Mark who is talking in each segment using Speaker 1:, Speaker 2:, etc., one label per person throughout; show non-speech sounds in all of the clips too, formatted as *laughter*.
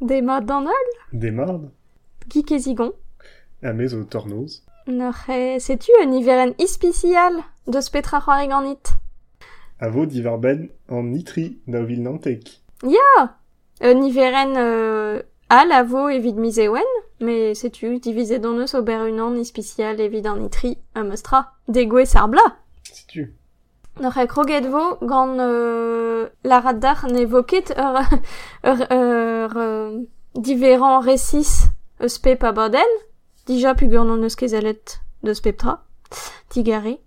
Speaker 1: Des mardes d'Anol
Speaker 2: Des mardes
Speaker 1: Geek et Zigon.
Speaker 2: Amez au tornose.
Speaker 1: Noche, sais-tu un hiveren ispicial de spetra c'hoariganit
Speaker 2: Avo diverben en nitri da vil nantek.
Speaker 1: Un hiveren euh, al avo evit misewen, mais sais-tu, divisé dans eus ober unan ispicial evit an itri un mustra. Degwe sarbla?
Speaker 2: Si tu.
Speaker 1: Noche kroget vo gant euh, la radar ne voket ur, *laughs* ur, ur euh, différents récis eus pep a baden, dija non eus kezelet de speptra, tigare,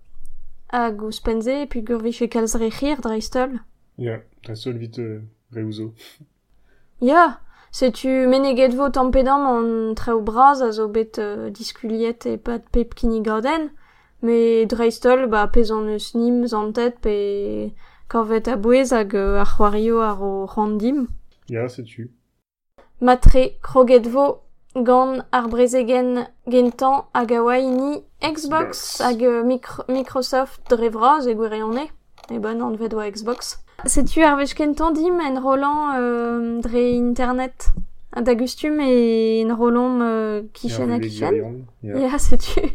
Speaker 1: hag ouz penze pugur viche kalz rechir dreistol.
Speaker 2: Ja, ta sol vite euh, reuzo. *laughs*
Speaker 1: Ya, setu meneget vo tampedam an treo braz a zo bet euh, diskuliet e pat pep kini me dreistol ba pezan eus nim zantet pe korvet a bouez hag euh, ar c'hoario ar o randim.
Speaker 2: Ja, c'est tu.
Speaker 1: Matre kroget vo gant ar brezegen gentan hag a ini Xbox hag euh, micro Microsoft drevraz e gwirionne. E ben an vet oa Xbox. Setu ar vez kentan dim en rolan euh, dre internet d'agustum e en rolan euh, kichen a kichen. Ya, *laughs* setu.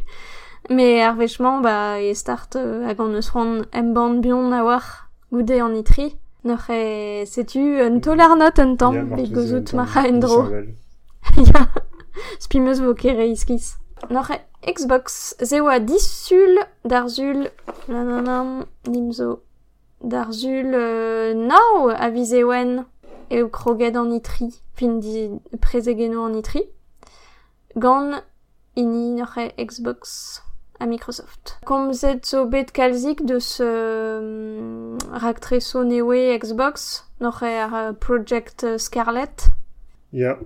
Speaker 1: Me ar vechman, ba, e start euh, hag an eus ran emban bion a war goude an itri. Noc'h e, setu, un not un tamm, gozout ma
Speaker 2: tamm,
Speaker 1: en dro. Ya, spimeus vo kere iskiz. Noc'h e, Xbox, ze oa disul d'Arzul, nananam, nimzo, d'Arzul, euh, nao, a vizewen, e o kroget an itri, fin di prezegeno an itri, gant ini noc'h e Xbox a Microsoft. Komzet zo bet kalzik deus euh, raktreso newe Xbox, noc'h e ar euh, Project Scarlet,
Speaker 2: Ja,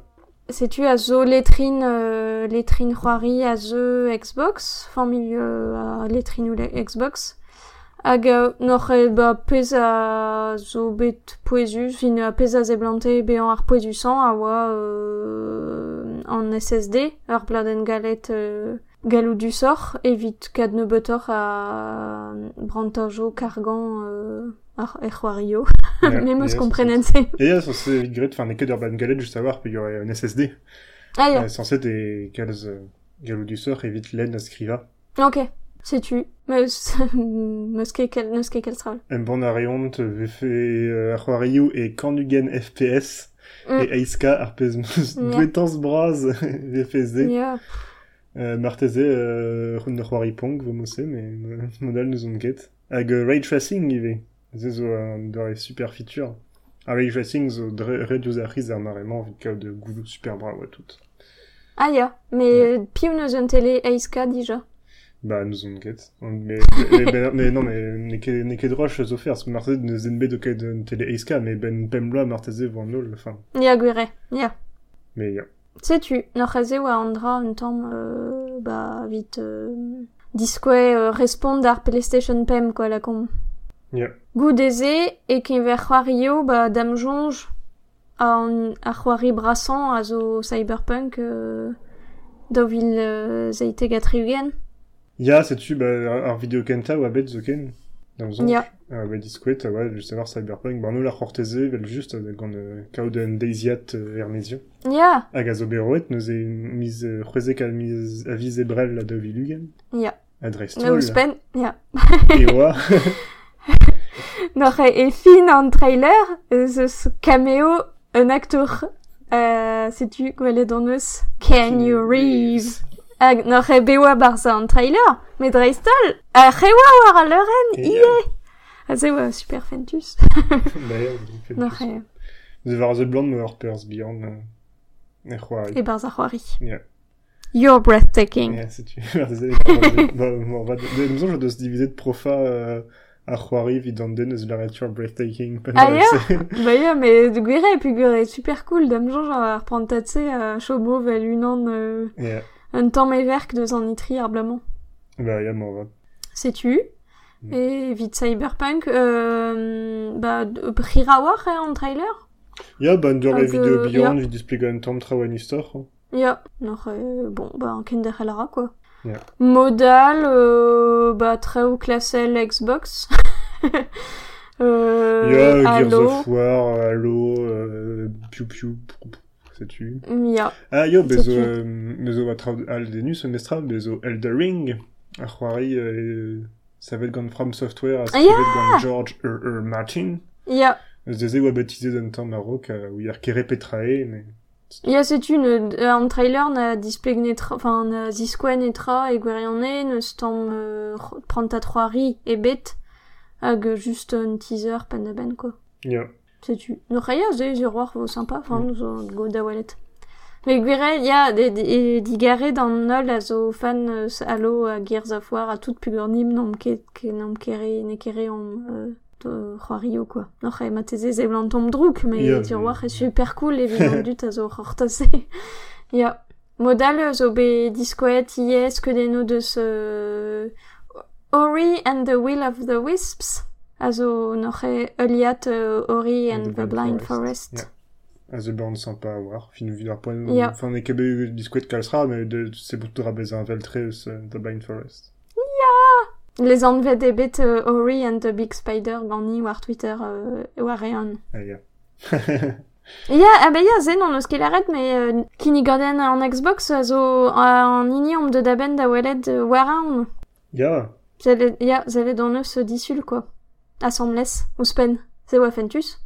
Speaker 1: Sais-tu a zo letrin euh, letrin c'hoari a zo Xbox, familh euh, a letrin ou Xbox. Hag euh, noc'h e ba pez a zo bet poezus, fin a pez a zeblante be an ar poezusan a oa euh, an SSD, ur bladen galet euh, galou du sort, ne betor a brantajo kargan euh, ar e c'hoario.
Speaker 2: Ja,
Speaker 1: Me meus
Speaker 2: ja,
Speaker 1: komprenet se.
Speaker 2: Et ja, censé vite gret, enfin, neked Urban Galet, juste savoir, puis il y aurait un SSD.
Speaker 1: Ah ya,
Speaker 2: Euh, censé des calz euh, galou du sort, évite len a skriva.
Speaker 1: Ok, sais-tu Meus, meus ket kel, neus ket kel stravel.
Speaker 2: Un bon ariont, vefe euh, ar c'hoarioù e kandugen FPS,
Speaker 1: Mm.
Speaker 2: et Aiska ar pez meus
Speaker 1: Ja.
Speaker 2: dwetans braz *laughs* vefe ze. Euh, marteze euh, c'houn ur c'hoari pong, vo mosse, mais euh, modal nous on get. Hag ray tracing ive. Ze zo dore super feature. A ray tracing zo dre ar riz ar marement, vit kao de goulou super bra oa tout.
Speaker 1: ah ya, mais euh, piou neus un télé Aiska dija.
Speaker 2: Bah, nous on. On- Mais, *laughs* mais, mais, mais non, mais neke, neke droch zo fer, parce que marteze ne zenbe de ket un télé Aiska, mais ben pemla marteze vo an nol, enfin.
Speaker 1: Ya gwire, ya.
Speaker 2: Mais ya.
Speaker 1: Sais-tu, noc'h a zeo a andra un tamm, euh, ba, vite, euh, diskwe euh, respond ar PlayStation Pem, quoi, la com.
Speaker 2: Ya.
Speaker 1: Goudeze, e ken ver c'hoario, ba, dam jonj, a, an, a c'hoari brasan a zo cyberpunk, euh, da vil euh, zeite gatriugen.
Speaker 2: Ya, sais-tu, bah, ar vidéo kenta oa bet zo ken. Dans zonj. Ah, bah, disquet, ouais, juste savoir Cyberpunk. Bah, nous, la horteze, vel just, gant euh, kaoden deiziat euh, ermezio.
Speaker 1: Ya!
Speaker 2: Hag a zo beroet, nous e miz, c'hwezek a miz, a viz ebrel la da vilugen.
Speaker 1: Ya.
Speaker 2: A drestoul.
Speaker 1: Neus pen, ya. *laughs*
Speaker 2: E oa. *laughs*
Speaker 1: Nor e, fin an trailer, eus cameo un acteur, euh, setu gwele don eus Keanu Reeves. Hag nor e beoa barza an trailer, met dreistol, a c'hewa war a leuren,
Speaker 2: yeah.
Speaker 1: ie! A ze oa super fentus. *laughs*
Speaker 2: D'ailleurs, il fait
Speaker 1: Noc'h
Speaker 2: plus.
Speaker 1: e,
Speaker 2: Vous voir The Blonde, More Pers Beyond. euh, E c'hoari.
Speaker 1: e barza c'hoari.
Speaker 2: Ya.
Speaker 1: You're breathtaking.
Speaker 2: Bah, bon, *laughs* va, de, nous, je dois se diviser de profa, euh, a c'hoari, vidande, neus la nature breathtaking?
Speaker 1: Ah, ya Ba ya, me de gwire, pu gwire super cool, dam jonj ar prantatse a chobo vel unan euh, un tamm everk deus an itri ar blamant.
Speaker 2: Bah, ya, m'en va.
Speaker 1: Sais-tu? Et vite Cyberpunk, euh, bah, prira war e an trailer?
Speaker 2: Ya, bah, de la
Speaker 1: Hag,
Speaker 2: vidéo
Speaker 1: euh,
Speaker 2: Beyond, vi displego un tamm istor. hein.
Speaker 1: Noc'h e, bon, bah, an ken derc'hellara, quoi.
Speaker 2: Ya.
Speaker 1: Modal, euh, bah, treo klasel Xbox. euh,
Speaker 2: Ya, Gears
Speaker 1: Halo.
Speaker 2: of War, Halo, euh, Piu Piu. Ah, yo, bezo, euh, bezo al denus, mestra, bezo Elder Ring, a c'hoari, euh, ça va être gant From Software,
Speaker 1: Ah, ya
Speaker 2: va être gant George R. R. Martin,
Speaker 1: Ya.
Speaker 2: eus deze oa baptisé d'un temps Maroc, euh, où il y a kere petrae, mais...
Speaker 1: Ya setu, ne, euh, an trailer na displeg netra, enfin, na ziskwen netra e gwerianne, neus tamm euh, prant a troari e bet, hag juste un teaser pen da ben, quoi.
Speaker 2: Ya.
Speaker 1: Setu. No c'haia, ze, ze roar vo sympa, enfin, nous zo go da walet. Mais gwere, ya, de, de, e digare dan nol a zo fan euh, alo a Gears of War a tout pugornim nom ket, ke nom kere, ne kere om, euh, de c'hoario, quoi. No c'haia mateze ze blant tom drouk, mais yeah,
Speaker 2: mais-
Speaker 1: war e super cool, evident dut a zo c'hortase. *laughs* ya. Modal zo be diskoet ies que deno de ce Ori and the Will of the Wisps. Also noch e Eliat uh, Ori and, the Blind Forest.
Speaker 2: Ja. A ze born sympa a war, fin vid ar poen,
Speaker 1: Ya.
Speaker 2: enfin, ne kebe disquet kalsra, mais de, c'est pour tout rabez un veltre, eus, euh, The Blind Forest.
Speaker 1: Les anvet ebet uh, Ori and the Big Spider gani war Twitter uh, war ean.
Speaker 2: Ah, ya. *laughs*
Speaker 1: Ya, ah bah ya, zen on eus ket arret, mais uh, kini gaden an Xbox a zo an ini om de daben da welet uh, war an.
Speaker 2: Ya,
Speaker 1: zelle don eus uh, disul, quoi. Assemblès, ou spen. Se oa fentus.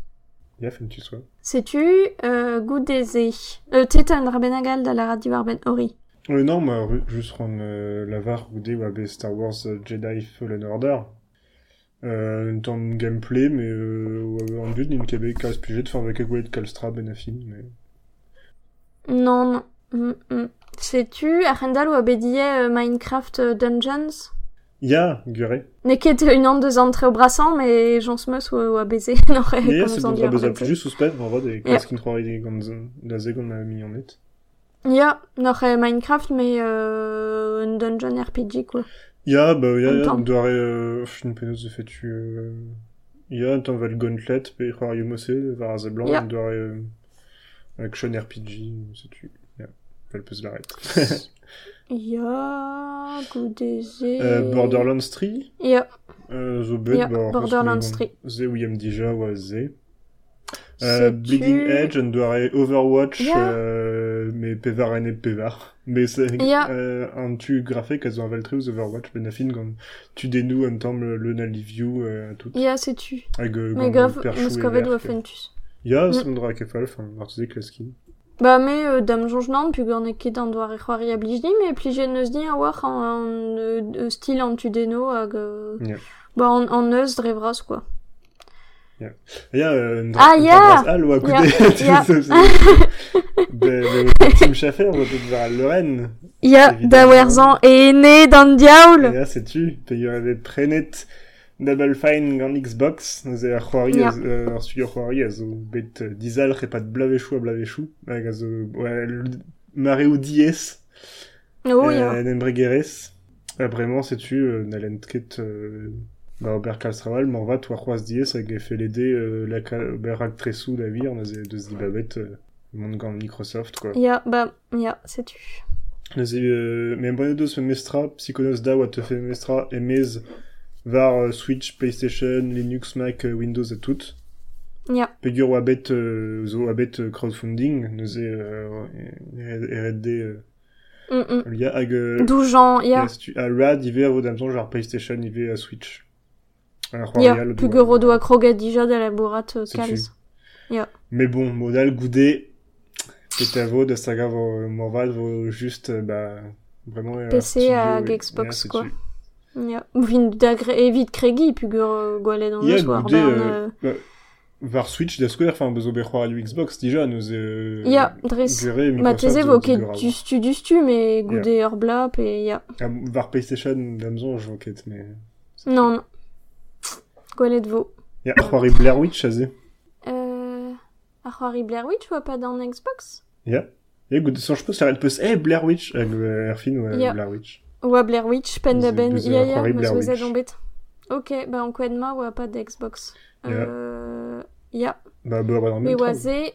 Speaker 2: ya, fin tu sois.
Speaker 1: Setu, uh, goudeze. Euh, tetan rabenagal da la radio arben Ori.
Speaker 2: Euh, non, ma ru- juste rendre euh, la var ou des web Star Wars euh, Jedi Fallen Order. Euh, une temps de gameplay, mais euh, en but, d'une kebe casse puget de faire avec de Kalstra Benafin, mais...
Speaker 1: Non, non. Mm, mm. Sais-tu, Arendal ou abedie euh, Minecraft euh, Dungeons?
Speaker 2: Ya, gure.
Speaker 1: Ne ket une an deus antre au brassan, mais j'en smeus ou, ou a baiser. non,
Speaker 2: Ya, c'est da a mis en net.
Speaker 1: Ya, euh, Minecraft, mais euh, un dungeon RPG, quoi.
Speaker 2: Ya, bah, ya, ya,
Speaker 1: Attends.
Speaker 2: on doit euh, fin penaos de fait tu, euh, ya, temps va le gauntlet, pe croire yomose, var blanc, doit, euh, action RPG, c'est tu, ya, elle peut se l'arrêter. *laughs*
Speaker 1: Ya, goudeze...
Speaker 2: Euh, Borderlands 3,
Speaker 1: Ya,
Speaker 2: euh, zo bet,
Speaker 1: Ya,
Speaker 2: bah,
Speaker 1: Borderlands
Speaker 2: parce que,
Speaker 1: 3.
Speaker 2: bon, Ze ouiam dija, oa ze. Euh, Bleeding Edge, on doit Overwatch,
Speaker 1: Ya.
Speaker 2: euh, mais pevar ene pevar. *laughs* Mais c'est,
Speaker 1: Ya.
Speaker 2: euh, un tu graphique, elles ont avaltré aux Overwatch, ben afin, quand tu dénoues un temps le, Naliview, euh, tout.
Speaker 1: Ya, sais-tu.
Speaker 2: Hag, euh,
Speaker 1: Mais
Speaker 2: gant
Speaker 1: gav,
Speaker 2: perchou
Speaker 1: neus
Speaker 2: e
Speaker 1: kavet
Speaker 2: verk.
Speaker 1: oa fentus.
Speaker 2: Ya,
Speaker 1: Mm.
Speaker 2: son dra kefal, enfin, artezek klaskin.
Speaker 1: Ba me euh, dam jonj nan, pu gant ket an doare c'hoari a blij me plije neus di a war an, an stil an tu deno hag... Euh,
Speaker 2: Ya.
Speaker 1: Ba an, an neus dre vras, quoi.
Speaker 2: Ya,
Speaker 1: ya.
Speaker 2: Ah,
Speaker 1: Ya, ya.
Speaker 2: De, de, Tim Schaffer, on va peut-être voir Lorraine.
Speaker 1: Ya, da werzan ene dan diaoul
Speaker 2: Ja, sais-tu, pe yor avait prenet Double Fine gant Xbox, nous e ar c'hoari, euh, ar studio c'hoari, a zo bet dizal repat blavechou a blavechou, hag a zo, ouais, l- mareo diez,
Speaker 1: Oh, ya.
Speaker 2: en embregerez. Vraiment, sais-tu, euh, ket, euh, ba ober kalstraval, m'en va, toi c'hoaz diez, hag e euh, la ka, ober hag tresou da vir, nous deus di babet, euh, mont gant Microsoft, quoi.
Speaker 1: Ya, ba, ya,
Speaker 2: euh, mais bon deus mestra, Psychonos da oa te mestra, emez var euh, Switch, PlayStation, Linux, Mac, euh, Windows et tout.
Speaker 1: Ya.
Speaker 2: Pegur oa bet, euh, zo oa bet euh, crowdfunding, nous e, euh, RD,
Speaker 1: Mm, mm.
Speaker 2: lia hag,
Speaker 1: Doujan, ya.
Speaker 2: a rad, ive a vo damzon, genre PlayStation, ive a Switch.
Speaker 1: Ya,
Speaker 2: doa-
Speaker 1: gero doa kroget dija da la bourrat
Speaker 2: C'est
Speaker 1: kalz.
Speaker 2: Mais bon, modal goudé, et à vo de saga vo morval vo juste, bah, vraiment,
Speaker 1: PC
Speaker 2: et-
Speaker 1: Xbox, quoi.
Speaker 2: Tu.
Speaker 1: Ya. Vin da gre evit kregi, pu gero gwalet an eus war
Speaker 2: bah, var Switch da square, enfin, bezo bet c'hoar Xbox, déjà, nous, euh,
Speaker 1: Ya, dres. Ma teze vo ket
Speaker 2: digor a-
Speaker 1: du stu du stu, mais goude ur blap, et ya.
Speaker 2: Var PlayStation, damzon, je ket, mais...
Speaker 1: Non, non. Gwalet vo.
Speaker 2: Ya, c'hoari Blair Witch, a ze.
Speaker 1: Euh... A c'hoari Blair Witch oa pa dan Xbox
Speaker 2: Ya. Ya, goudé, sans je pense, ça peus, eh, Blair Witch, hag, euh, ar fin,
Speaker 1: Ya.
Speaker 2: Blair Witch.
Speaker 1: Oa Blair Witch, ben,
Speaker 2: ze
Speaker 1: ya
Speaker 2: ar
Speaker 1: ya,
Speaker 2: c'hoari
Speaker 1: meus
Speaker 2: Blair
Speaker 1: vezet
Speaker 2: Witch.
Speaker 1: an bet. Ok, ba an koued ma oa pa da Xbox.
Speaker 2: Ya.
Speaker 1: Euh... Ya,
Speaker 2: Bah, bah, bah, non,
Speaker 1: me
Speaker 2: même
Speaker 1: oa ze...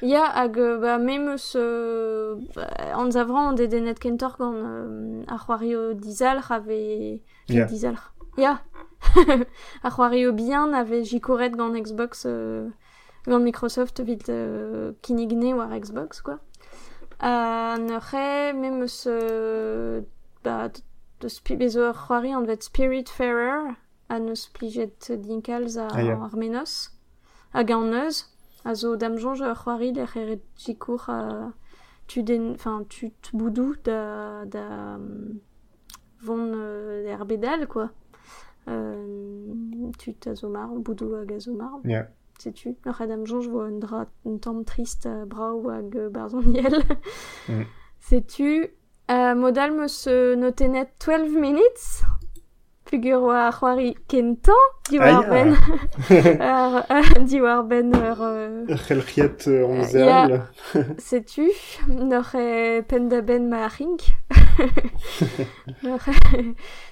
Speaker 1: Ya, hag, euh, ba, me meus... Euh... ba, An zavran, an de net kentor gant euh, ar dizal, rave...
Speaker 2: Ya.
Speaker 1: Dizal. Ya. *laughs* ar c'hoari o bihan, ave jikoret gant Xbox... Euh... gant Microsoft vit euh, kinigne war Xbox, quoi. A n'aurait même ce... Bah, de spi bezo ur c'hoari an vet Spiritfarer a neus plijet dinkalz a
Speaker 2: Ah.
Speaker 1: Armenos hag an a zo damjonj ur c'hoari der ere jikour a tu den enfin tu te boudou da da vont euh, bedal quoi euh, tu ta zo mar boudou hag a zo mar
Speaker 2: Ya.
Speaker 1: sais-tu Ur Adam Jonge voit un dra un tamm trist a hag euh, barzon yel.
Speaker 2: Mm. *laughs*
Speaker 1: Sais-tu? Euh, modal meus euh, notenet 12 minutes. Pugur oa c'hoari kentan di war
Speaker 2: ya.
Speaker 1: ben ar, euh, di war ben ur
Speaker 2: Ur c'helc'hiet anzeal.
Speaker 1: sais-tu Nor e pen da ben ma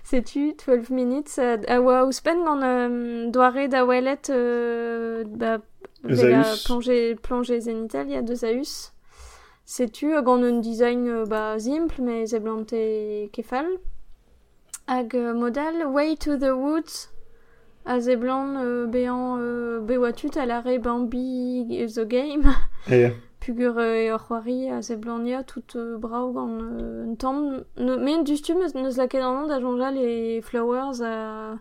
Speaker 1: Sais-tu 12 minutes. A oa ouspen gant euh, doare da welet euh, ba, vega zenital, il y a deux Sais-tu, hag an un design euh, ba, simple, mais zeblante kefal? Hag euh, modal Way to the Woods, a zeblant euh, bean euh, bewatut a lare Bambi the Game.
Speaker 2: Ya. *laughs*
Speaker 1: Pugur euh, ur c'hoari a zeblantia tout euh, brao gant euh, un tamm. Ne, men neus laket an an da jonjal e Flowers a...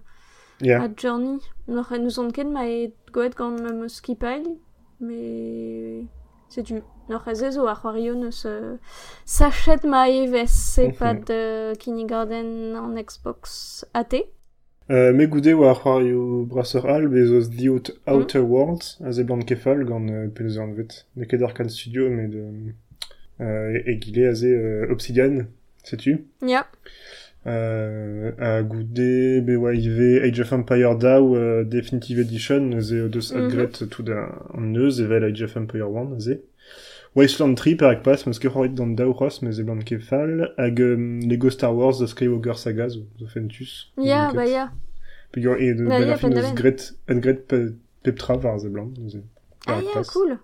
Speaker 1: Journey. Nous on ket ma e goet gant ma meus skipail, mais sais-tu? Nor a zezo a c'hoario neus euh, sachet ma evez se
Speaker 2: Mhm.
Speaker 1: pad euh, Kindergarten an Xbox AT.
Speaker 2: Euh, me goude war brasser all bezos The Out-
Speaker 1: Mm.
Speaker 2: Outer Worlds a zeblant kefal gant euh, penez an vet. Ne ket Arcane Studio, mais de... Euh, e gile a ze Obsidian, sais-tu?
Speaker 1: Ya,
Speaker 2: euh, a goude be oa ive Age of Empire DAO euh, Definitive Edition ze deus
Speaker 1: Mhm.
Speaker 2: adgret tout an, an neus evel Age of Empire 1 a ze. Wasteland 3 per ak pas, meus ket c'hoarit d'an DAO ros, mais zeblant kefal, hag um, Lego Star Wars The Skywalker Saga zo, zo fentus.
Speaker 1: ya, ba
Speaker 2: euh,
Speaker 1: ya.
Speaker 2: E de
Speaker 1: Bah,
Speaker 2: ben
Speaker 1: ya, ben.
Speaker 2: gret, pe, var ze
Speaker 1: Ah ya, cool.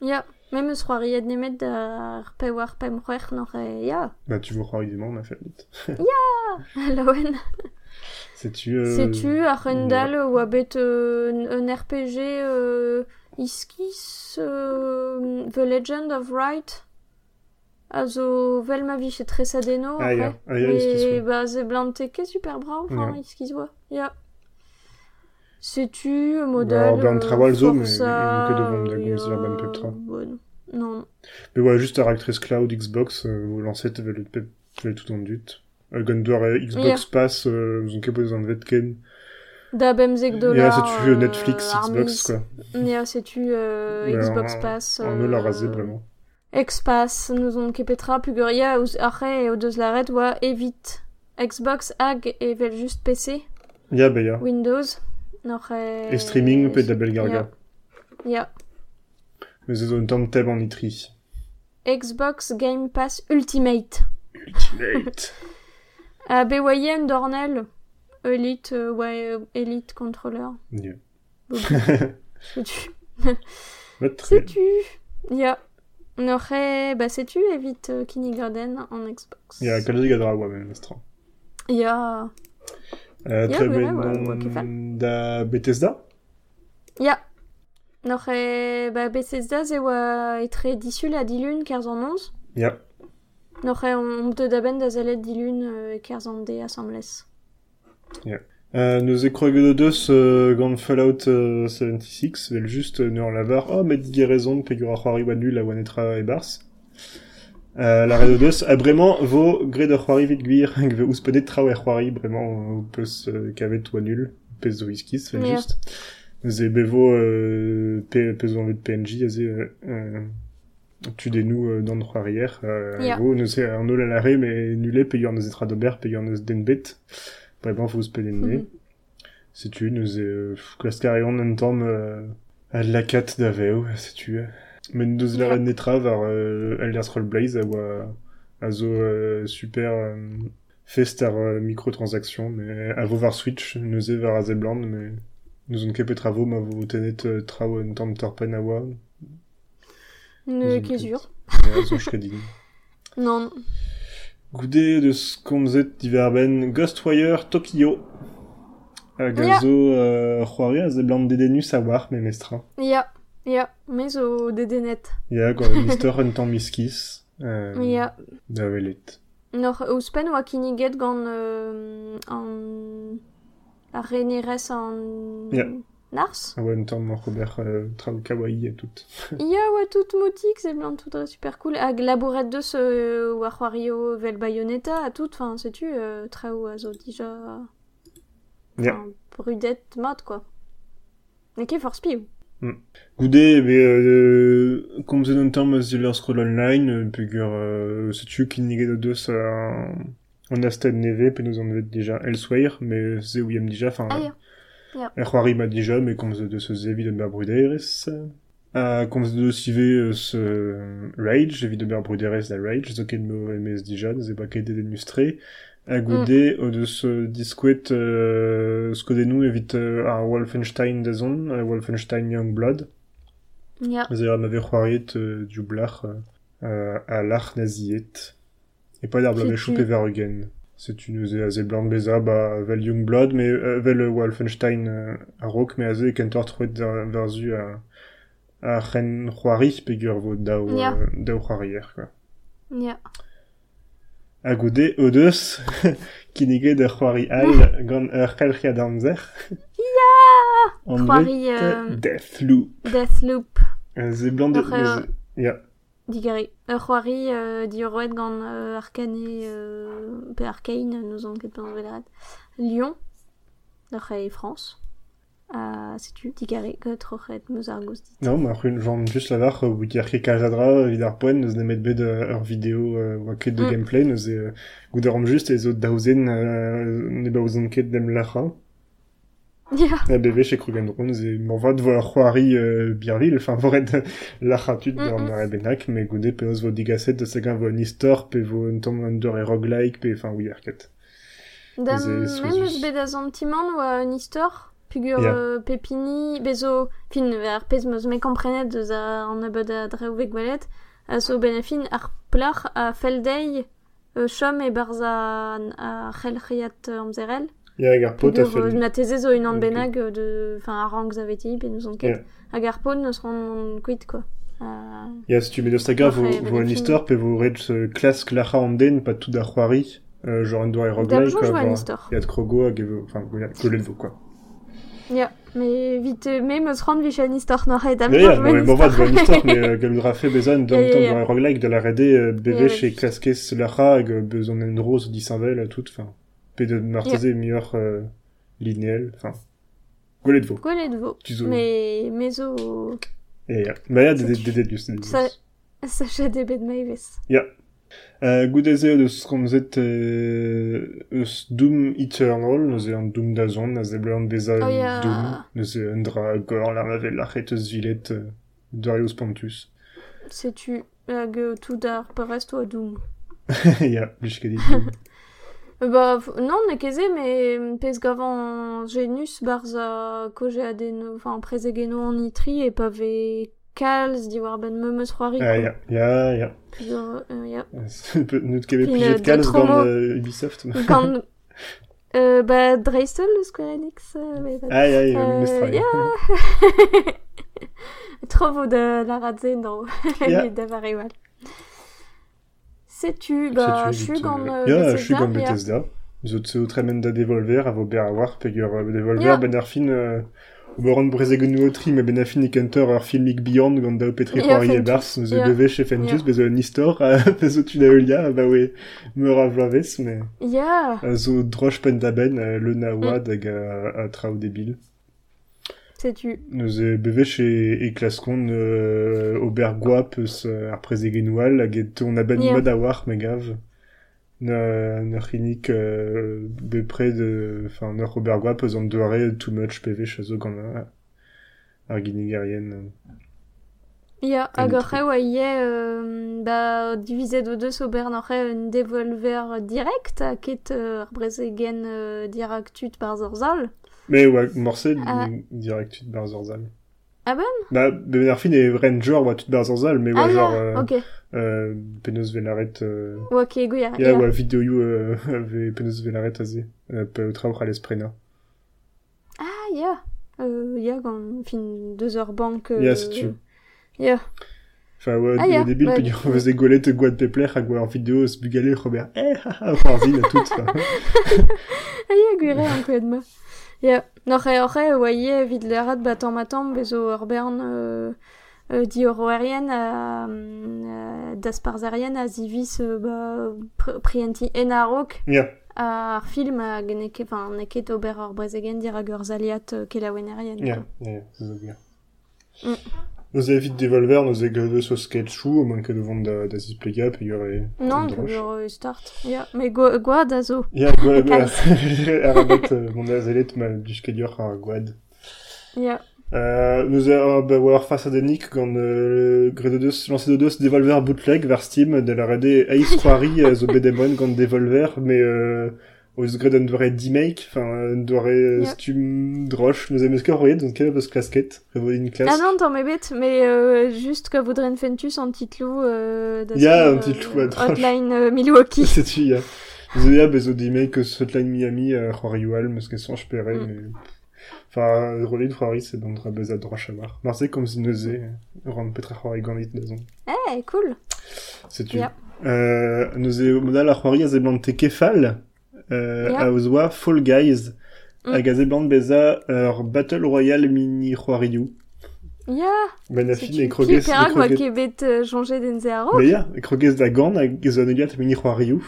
Speaker 1: Ya, même eus c'hoariet nemet da ar pe war pem c'hwech nor e ya.
Speaker 2: Bah, tu veux croire évidemment, on a fait vite.
Speaker 1: Laouen.
Speaker 2: Sais-tu, euh...
Speaker 1: Sais-tu, ar rendal oa bet euh, un RPG euh, iskis euh, The Legend of Wright? A zo vel ma vi chez Tresadeno
Speaker 2: Ah. Ah,
Speaker 1: Et
Speaker 2: ouais.
Speaker 1: bah, ket super bravo, enfin, iskis. Ya. Sais-tu, euh.
Speaker 2: Bah, ben,
Speaker 1: euh,
Speaker 2: mais que devant
Speaker 1: bon, Non.
Speaker 2: Mais ouais, juste ar actrice cloud Xbox, euh, vous lancez, t'avais le tout en dut. Euh, Gondor euh, Xbox. Pass, euh, vous en capez en vetken.
Speaker 1: Da bemzek dollar...
Speaker 2: Ya, c'est-tu euh,
Speaker 1: euh,
Speaker 2: Netflix,
Speaker 1: ar
Speaker 2: Xbox, quoi.
Speaker 1: Sais-tu, euh,
Speaker 2: Ouais,
Speaker 1: Xbox Pass...
Speaker 2: En me la
Speaker 1: euh,
Speaker 2: raser, vraiment.
Speaker 1: Expass, nous on kepetra puguria arre o deus laret oa evit Xbox hag evel just PC,
Speaker 2: Ya, bah, ya.
Speaker 1: Windows.
Speaker 2: Et streaming, peut da Belgarga.
Speaker 1: Ya.
Speaker 2: Mais c'est un temps de en itri.
Speaker 1: Xbox Game Pass Ultimate.
Speaker 2: Ultimate. *laughs*
Speaker 1: A bewayen Dornel, Elite, euh, ouais, euh, Elite Controller.
Speaker 2: Bah, *laughs* *laughs* très
Speaker 1: Sais-tu? Ya. Nor e... Bah sais-tu evit euh, Kindergarten en Xbox?
Speaker 2: Ya, kalzi gadra oa, men, estra.
Speaker 1: Ya.
Speaker 2: Euh, très
Speaker 1: ouais,
Speaker 2: bien,
Speaker 1: ouais, ouais,
Speaker 2: da Bethesda
Speaker 1: Ya. Nor e... Bah Bethesda ze oa etre disul a dilun 15 an 11.
Speaker 2: Ya.
Speaker 1: Nor e on te daben da zalet dilun euh, 15 an de assemblès.
Speaker 2: Euh, nous écrogues deus euh, gant Fallout euh, 76, vel juste euh, neur lavar, oh, met dit raison, pegur a c'hoari wanu la wanetra e bars. Euh, la red deus, a bremañ vo gre de c'hoari vit gwir, hag *laughs* ve ouspedet trao e c'hoari, bremañ ou peus euh, kavet oa nul, pez zo iskis, vel
Speaker 1: Ja.
Speaker 2: juste. Ze bevo euh, pe, pez zo anvet PNJ, a ze euh, euh, tu des nous euh, dans c'hoarier, euh,
Speaker 1: Ja.
Speaker 2: vo, neus e ar nol a lare, mais nulé, pegur neus etra d'ober, pegur neus den bet. Bremañ vo ouspedet ne.
Speaker 1: Mhm.
Speaker 2: Sais-tu, nous euh, klaskarion un tamm euh, à la cat d'aveo, sais-tu. Mais nous la red netra var euh, Elder Scroll Blaze a oa a zo super fest ar microtransaction, mais a vo var Switch, nous var a zebland, mais nous on kepet travo ma vo tenet trao un tamm torpen a oa,
Speaker 1: Ne
Speaker 2: Ils ont
Speaker 1: kezur.
Speaker 2: et a zo schredin.
Speaker 1: Non.
Speaker 2: goude deus komzet diverben Ghostwire Tokyo. A gazo yeah. c'hoari a ze blant dedenus a war me mestra.
Speaker 1: Ya, ya, yeah. me zo dedenet.
Speaker 2: Ya, gwa Mr. Huntan Miskis.
Speaker 1: Ya.
Speaker 2: Da welet.
Speaker 1: Nor, ouspen oa kiniget gant euh, an... a renerez an...
Speaker 2: Ya.
Speaker 1: Nars
Speaker 2: Ah ouais, un tamm an Robert euh, traoù kawaii et tout. *laughs*
Speaker 1: Ya, oa tout motik, c'est blanc tout euh, super cool. Hag labouret deus euh, oa c'hoario vel Bayonetta, a tout, enfin, sais-tu, euh, traoù a zo dija...
Speaker 2: Ja.
Speaker 1: Enfin, brudet mat, quoi. Eke force piou.
Speaker 2: Goude, be, euh, komzet un tamm eus Elder Scroll Online, euh, peogwir, euh, setu kinniget o deus an, an astad neve, pe nous an vet dija Elsewhere, mais ze ouiam dija, enfin, c'hoari ma dija, me komzet deus eus evit un bruderez. A komzet deus ive eus euh, Rage, evit un bruderez da Rage, zo ket me emez dija, ze ba ket edet mustre. A goude, o deus euh, diskouet euh, skodenou evit euh, ar Wolfenstein da zon, a Wolfenstein Youngblood.
Speaker 1: Ya.
Speaker 2: Ze am ave c'hoariet euh, du blach euh, a l'ar naziet. E pa d'ar vergen. C'est une ze a ze blanc beza ba vel Youngblood, mais euh, vel euh, Wolfenstein euh, a rok, mais a ze kentor troet da- verzu a a ren c'hoari pegur vo dao,
Speaker 1: Ya.
Speaker 2: euh, dao quoi.
Speaker 1: Ya.
Speaker 2: A *laughs* goude o deus, kinniget ur c'hoari all gant ur c'helchiad amzer.
Speaker 1: Ya
Speaker 2: An
Speaker 1: C'hoari,
Speaker 2: vet,
Speaker 1: euh,
Speaker 2: Deathloop.
Speaker 1: Deathloop.
Speaker 2: Euh, blanc de...
Speaker 1: Euh. Digari. Ur c'hoari euh, diorouet gant euh, Arcane euh, pe Arcane, nous on ket pan veleret. Lyon. France. Uh, sais-tu, digari, que trochet meus ar dit.
Speaker 2: Non, ma rune genre juste la var ou dire que kajadra vidar poen nous nemet bet ur vidéo euh, wa ket de
Speaker 1: Mm.
Speaker 2: gameplay nous e gouderom juste les autres daouzen euh, ne baouzon ket dem lacha
Speaker 1: Ya.
Speaker 2: a beve chez Krugendron nous e m'envoie de voir Roari euh, Birville enfin voret lacha tut
Speaker 1: Mm, mm.
Speaker 2: la benak mais goude peos vo digaset de segan vo nistor pe vo un tom under e roguelike pe enfin oui arket Ze
Speaker 1: même
Speaker 2: souzus.
Speaker 1: eus bet a zantiman oa un istor, pugur
Speaker 2: Ya.
Speaker 1: euh, pepini, bezo, fin, ver pez meus me komprenet deus a an abod a dreo vek gwelet, a zo ben a fin ar plach a feldei, euh, chom e barz a, c'helchiat euh, amzerel.
Speaker 2: Ya ar pot a
Speaker 1: Pugur, euh,
Speaker 2: fait
Speaker 1: na teze zo un an
Speaker 2: Ok.
Speaker 1: benag euh, de, enfin, rank zaveti, pe nous on ket.
Speaker 2: Ya.
Speaker 1: Pot neus ran kuit, quoi. Uh,
Speaker 2: Ya, si tu mets de saga, vo,
Speaker 1: Après,
Speaker 2: vo
Speaker 1: ben,
Speaker 2: un
Speaker 1: film.
Speaker 2: histoire, pe vo red euh, classe Clara Anden, pas tout d'Arhuari, euh, genre doigt et roguelike, quoi.
Speaker 1: jo an
Speaker 2: voir-
Speaker 1: istor.
Speaker 2: Il y a de Krogo, enfin, voilà, vous, quoi.
Speaker 1: Ya, me vite, me meus ran vich an istor nor e dam
Speaker 2: Ya, ya, mais bon, voir l'histoire, mais, euh,
Speaker 1: Ya, ya,
Speaker 2: temps
Speaker 1: ya.
Speaker 2: dans un roguelike de la redé, euh, BV
Speaker 1: Ya,
Speaker 2: chez
Speaker 1: ouais.
Speaker 2: Clasquez Lara, euh, d'une rose, d'Issinvel, tout, enfin, pe de martese meilleur, euh, enfin, coller de vous.
Speaker 1: Gwelet vo.
Speaker 2: Tu zo.
Speaker 1: Me, me zo...
Speaker 2: Et, ya. Mais ya, des,
Speaker 1: C'est-
Speaker 2: des, des, des, des, des,
Speaker 1: Ça- Sachet de bet meives.
Speaker 2: Euh, goudeze de skomzet euh, eus Doom Eternal, neuze an Doom da zon, a ze blant beza
Speaker 1: Oh, ya.
Speaker 2: Doom, neuze un dra gor la mavel lachet eus vilet euh, Darius Pontus.
Speaker 1: Setu hag euh, tout ar perest oa doum.
Speaker 2: ya, blij ket dit.
Speaker 1: Ba, non, ne keze, me pez gavan genus barz a koje aden, enfin, prezegeno an itri e pa ve kalz di war ben memeus c'hoari.
Speaker 2: Ah, ya, ya, ya.
Speaker 1: Plusieurs, euh, ya.
Speaker 2: Neut kevet
Speaker 1: Fin,
Speaker 2: plijet kalz gant Ubisoft.
Speaker 1: Quand... *laughs* Euh, ba, Dreistel, le Square Enix, euh,
Speaker 2: ai,
Speaker 1: Euh,
Speaker 2: euh, Mestral.
Speaker 1: ya. *laughs* *laughs* Trovo de la radze
Speaker 2: Ya.
Speaker 1: yeah. d'Avarewal. Sais-tu, bah, euh,
Speaker 2: je suis gant
Speaker 1: ya.
Speaker 2: Bethesda. Zot se outremen da Devolver, a vo ber a war, pegur euh, Devolver, ben euh, o baron brezegenu o tri, me ben Beyond, gant da o petri
Speaker 1: Fentus.
Speaker 2: bars, nous e
Speaker 1: Ya.
Speaker 2: beve chez Fentus,
Speaker 1: Ya.
Speaker 2: bez an istor, *laughs* a bez o tu da eulia, ba we, meur a vlavez, me,
Speaker 1: Ya,
Speaker 2: a zo droch pen da ben, euh, le
Speaker 1: Mm.
Speaker 2: a trao debil.
Speaker 1: Sais-tu.
Speaker 2: Nous beve chez klaskon euh, euh, ar prezegenual, hag e ton aben
Speaker 1: Ya.
Speaker 2: mod a war, me gav. Na, na chinik euh, bepre de... Enfin, na Robert Goap eus an doare too much PV chez eux gant a, ar ginigerien.
Speaker 1: Ya,
Speaker 2: Un
Speaker 1: hag
Speaker 2: des
Speaker 1: ar c'heu a ie, euh, ba, divizet o deus ober n'ar c'heu un devolver direct, a ket euh, ar brezegen euh, directut par zorzal.
Speaker 2: Mais ouais, morse
Speaker 1: Ah.
Speaker 2: direct tout Barzorzal.
Speaker 1: Ah ben
Speaker 2: Bah, ben ar fin e ranger oa tout Barzorzal, mais
Speaker 1: Ah
Speaker 2: ouais, genre...
Speaker 1: ya,
Speaker 2: Euh,
Speaker 1: ok.
Speaker 2: euh, penaos velaret... Euh,
Speaker 1: Oa ke gouiar,
Speaker 2: Ya,
Speaker 1: ya.
Speaker 2: oa video euh, *laughs* ave penaos velaret aze. Euh, traour al esprena.
Speaker 1: Ah, ya. Euh, ja, gant fin deux heures bank. Euh,
Speaker 2: Ya, setu.
Speaker 1: Ya.
Speaker 2: Enfin, ouais,
Speaker 1: ah, yeah,
Speaker 2: au
Speaker 1: début,
Speaker 2: puis on faisait golette Guad Pepler, à en vidéo, se bugaler, Robert, eh, haha, enfin, ville tout, ça. *laughs*
Speaker 1: Ah, ya, guire, un peu de moi. Ya, n'aurait, aurait, voyez, vidlerat, batan, matan, bezo, Orbern, euh, euh, di oroerien a, a dasparzarien a zivis euh, ba, pr prienti enarok
Speaker 2: yeah.
Speaker 1: a film a geneke, enfin, neket ober ur brezegen dir a gwerzaliat euh, kelawenerien.
Speaker 2: Ya,
Speaker 1: yeah,
Speaker 2: ya, yeah,
Speaker 1: yeah,
Speaker 2: Nos évite Devolver, nos égreux sur sketchou, au moins que de vendre da, da Zisplega, puis il y aurait...
Speaker 1: Non, tu veux start. Ja, mais go, goad a zo.
Speaker 2: Ya, gouad,
Speaker 1: Kalz. *laughs*
Speaker 2: arabat, euh, mon azelet, ma duskedior ar gouad.
Speaker 1: Ja.
Speaker 2: Euh, nous avons bah, war face à Denik quand euh, Gredo 2 lancé de 2 Devolver bootleg vers Steam de la RD Ace Quarry euh, zo bedemon quand Devolver mais euh, aux Gredo devrait D-make enfin devrait euh,
Speaker 1: Yeah.
Speaker 2: Steam droche nous aimons score donc revoler une classe
Speaker 1: Ah non, t'en mets bête, mais euh, juste que voudrait fentus en titlou euh,
Speaker 2: Ya,
Speaker 1: ce,
Speaker 2: un titlou,
Speaker 1: euh. Hotline euh, Milwaukee.
Speaker 2: c'est tu ya nous D-make que Hotline Miami euh, Roryual parce que sans je paierais
Speaker 1: Mm.
Speaker 2: mais enfin c'est dans le base à droche à voir Marseille comme si nous est rendre petra Gandit
Speaker 1: Eh, cool.
Speaker 2: C'est tu. Euh, nous modal a c'hoari a kefal, euh,
Speaker 1: Ja.
Speaker 2: a oz oa Fall Guys, hag a beza ur Battle Royale mini c'hoarioù.
Speaker 1: Ya,
Speaker 2: Ben a fin e krogez,
Speaker 1: qui perak moi
Speaker 2: krogez,
Speaker 1: qui bet changer d'enze a ro.
Speaker 2: mais ya, e krogez da gant hag ez an egat mini c'hoarioù,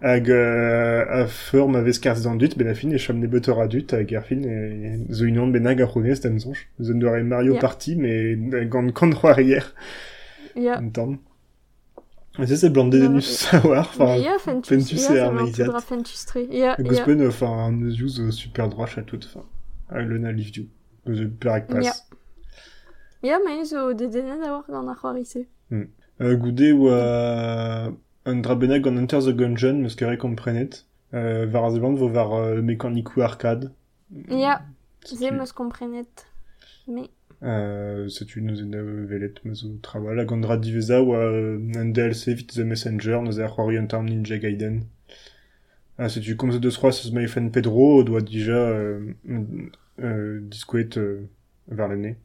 Speaker 2: hag euh, a feur ma vez karz d'an dut, ben a fin e chom ne betor a dut, hag ar fin e zo unan ben hag a c'hounez d'an zonj. Zo doare Mario. Party, mais euh, gant kant c'hoarier,
Speaker 1: Ya.
Speaker 2: tamm. Mais c'est c'est blant de
Speaker 1: Ja,
Speaker 2: savoir, enfin,
Speaker 1: fentus.
Speaker 2: et
Speaker 1: ça ya.
Speaker 2: Gospen, enfin, un use euh, super droche à toute fin. Ah, le na live du. Nous perak
Speaker 1: Ja. mais zo de denet a war gant ar c'hoarise.
Speaker 2: Euh, Goudé ou à un drabenag en Enter the Gungeon, meus kere komprenet. Euh, var az blant vo var euh, mécanikou arcade.
Speaker 1: Ya,
Speaker 2: C'est
Speaker 1: ze
Speaker 2: tu-
Speaker 1: meus komprenet. Mais,
Speaker 2: Euh, c'est une une velet meus o trawa. La gandra diveza ou euh, un DLC vite The Messenger, nous a c'hoari term Ninja Gaiden. Ah, c'est tu comme The 3 ce Mayfen Pedro, doit déjà, euh, euh, disquet, euh, vers l'année.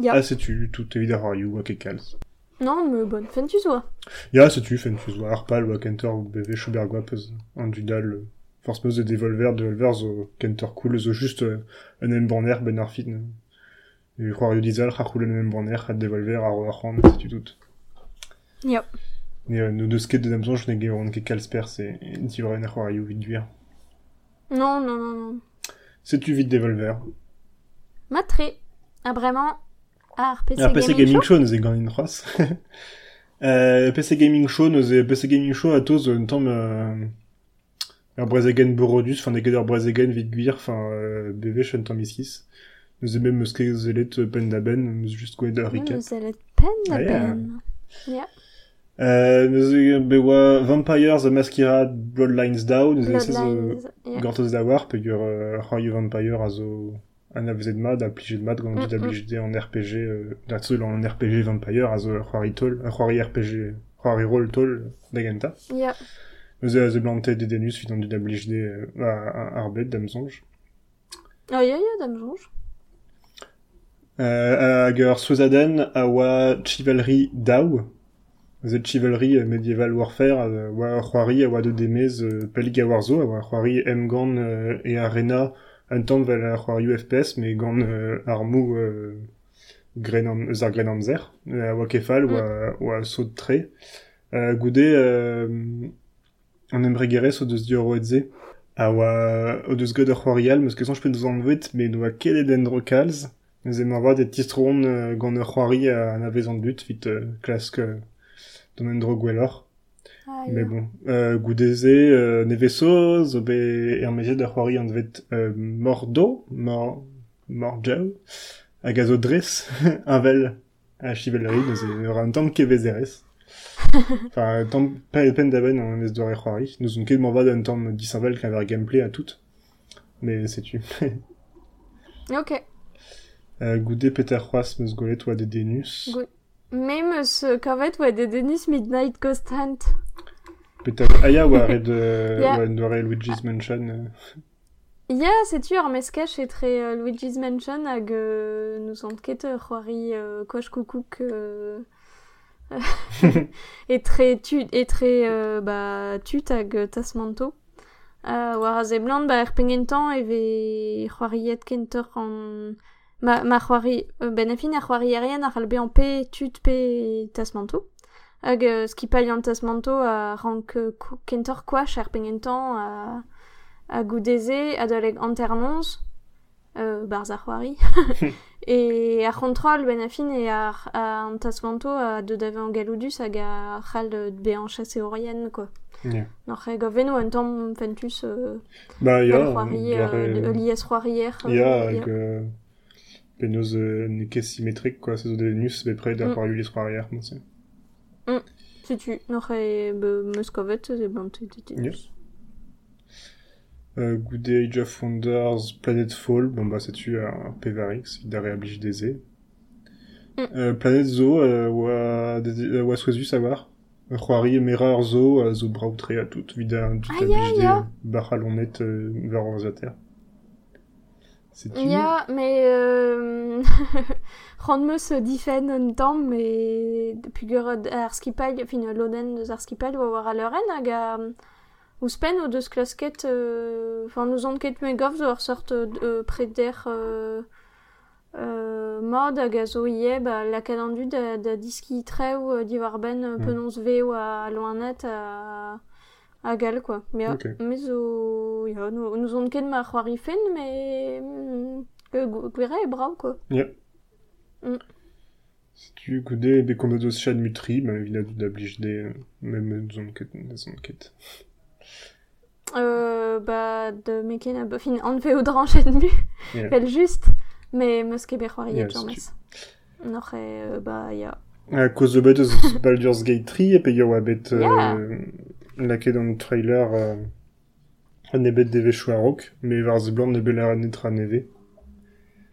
Speaker 1: ya.
Speaker 2: Ah, c'est tu, tout évidemment, you, ok, calz.
Speaker 1: Non, mais bon, fentus oa.
Speaker 2: Ja, c'est tu, Fentus, ou Arpal, ou Kenter, ou BV, Schubert, Guapez, en dudal, euh, force meuse de Devolver, Devolver, zo Kenter cool, zo juste, euh, un emborner, ben arfin, euh, et croire yu dizal, rachoul un emborner, à Devolver, à Roachan, c'est tu tout.
Speaker 1: Ya.
Speaker 2: Et, euh, nous deux skates de Damson, je n'ai guéron que Calsper, c'est, yu vite duir.
Speaker 1: Non, non, non, non.
Speaker 2: C'est tu vite Devolver?
Speaker 1: Matré. Ah, vraiment? Ah, PC,
Speaker 2: Ah, PC
Speaker 1: Gaming
Speaker 2: Gaming
Speaker 1: Show?
Speaker 2: Show, nous est gagné une croix. *laughs* euh, PC Gaming Show, nous est PC Gaming Show à tous, un temps, euh, Brezegen Borodus, enfin, gars Brezegen vite guir, enfin, euh, BV, je temps 6. Nous est même Muske Zelet nous juste quoi de
Speaker 1: Oui,
Speaker 2: recap.
Speaker 1: mais elle est peine, la
Speaker 2: Ah, yeah.
Speaker 1: peine. Ya.
Speaker 2: Euh, nous est, bewa, Vampire, The Masquerade, Bloodlines Down, nous
Speaker 1: Bloodlines. Ya.
Speaker 2: Gortos da War, pe ur euh, Roy Vampire a zo an avzet mad, a plijed mad, gant dit a
Speaker 1: mm.
Speaker 2: plijed en RPG, euh, da seul en RPG Vampire, a zo Rory Toll, a Rory RPG, Rory Roll Toll, da genta.
Speaker 1: Ya.
Speaker 2: Nous a ze blante de denus, fit an dit a plijed euh, a, a arbet, dam zonj.
Speaker 1: Oh, ya, ya, jonge.
Speaker 2: Euh, hag ur Souzaden a oa Chivalry Daw, Zet Chivalry euh, Medieval Warfare, a oa Rory a oa de demez euh, Pellig a warzo, a oa Rory M-Gan euh, e Arena, un temps vel a UFPS, mais gant euh, armou euh, Grenam, zar Grenamzer, euh, a oa kefal, oa, oa saut tre. Euh, euh, an embregere so deus dior oedze, a oa o deus god ur c'hoarial, meus ket son jpe deus an vet, mais noa ket den kalz, Nous aimons avoir des petits trônes euh, gant ur c'hoari a an avez an dut, vite euh, klask euh, don en dro gwellor.
Speaker 1: Ah,
Speaker 2: Mais bon, euh, goudeze, euh, neveso, zo be er meziet ur c'hoari an vet euh, mordo, mor, morjao, hag a zo dres, unvel *laughs* a chivalry, nous ur an tamm kevezerez. *laughs* enfin, tamm pe pen d'aben an ez doare c'hoari. Nous on ket morvad un tamm disanvel qu'un ver gameplay à tout. Mais c'est tu. *laughs*
Speaker 1: Ok.
Speaker 2: Euh, Goudé Peter Roas, meus golet oa de denus.
Speaker 1: Même ce kavet oa de Denis Midnight Ghost Hunt.
Speaker 2: Peter Aya oa red, *laughs*
Speaker 1: Yeah.
Speaker 2: oa doare Luigi's Mansion. *laughs*
Speaker 1: Ya, c'est ur, mais sketch est très euh, Luigi's Mansion hag euh, nous ont ket euh, c'hoari euh, koch koukouk euh, et très tu et très euh, bah tut hag tasmanto. Euh, war a ze blant ba er pengentan e ve c'hoariet kentor an ma, ma c'hoari euh, ben afin ar c'hoari erien ar albe an pe tut pe tasmanto. Hag euh, skipal an tasmanto a rank euh, kentor kwach er pengentan a a goudeze a daleg anternonz euh, barz ar c'hoari *laughs* *laughs* e ar kontrol ben afin e ar a an tasmanto a de dave an galoudus hag a c'hal be an chasse orien quoi.
Speaker 2: Yeah.
Speaker 1: Noc'h e gaveno an tamm fentus euh,
Speaker 2: Bah, ya,
Speaker 1: c'hoari,
Speaker 2: gar,
Speaker 1: euh, lies c'hoarier.
Speaker 2: ya,
Speaker 1: ya.
Speaker 2: hag euh, penaos euh, neke symétrique, quoi, zo devenus be près da
Speaker 1: Mm.
Speaker 2: c'hoari ulis c'hoarier, non c'est.
Speaker 1: Si tu, e e blant e
Speaker 2: Yes. Euh, Good Day, Age of Wonders, Planet Fall, bon bah c'est-tu un Pevarix, il a réablige des E.
Speaker 1: Mm.
Speaker 2: Euh, Planet Zoo, euh, euh, oa souezu savoir. C'hoari Mirror Zoo, euh, zo braoutre a tout, vida tout
Speaker 1: Ah,
Speaker 2: euh, vers Orzater.
Speaker 1: Ya, mais rend meus difen un tamm, mais pugur ar skipal, fin loden deus ar skipal oa war a leuren hag ouspen o deus klasket, euh, enfin nous on ket me gov zo ar sort euh, preder euh, mod hag a zo ie ba lakadandu da, da diski treu euh, diwar ben euh,
Speaker 2: Mm.
Speaker 1: penons veo a loanet a a gal quoi. Mais,
Speaker 2: Ok.
Speaker 1: mais zo, ya, nous, nous on ket ma mais mm, e brau quoi.
Speaker 2: C'est-tu Good Day, be komodos chan mutri, bah vida tout ablige des, euh, même quête, des zone quête.
Speaker 1: Euh, bah, de meken a fin an veo dranchet mu, *laughs*
Speaker 2: Yeah.
Speaker 1: fel just, mais meus ket c'hoari
Speaker 2: Yeah.
Speaker 1: Noc'h e, euh, bah, ya.
Speaker 2: À cause de bet eus Baldur's Gate 3, et pe yo a bet euh,
Speaker 1: Yeah.
Speaker 2: lake dans le trailer euh, an ebet deve chou a rok, mais var ze blant ne bet la netra neve.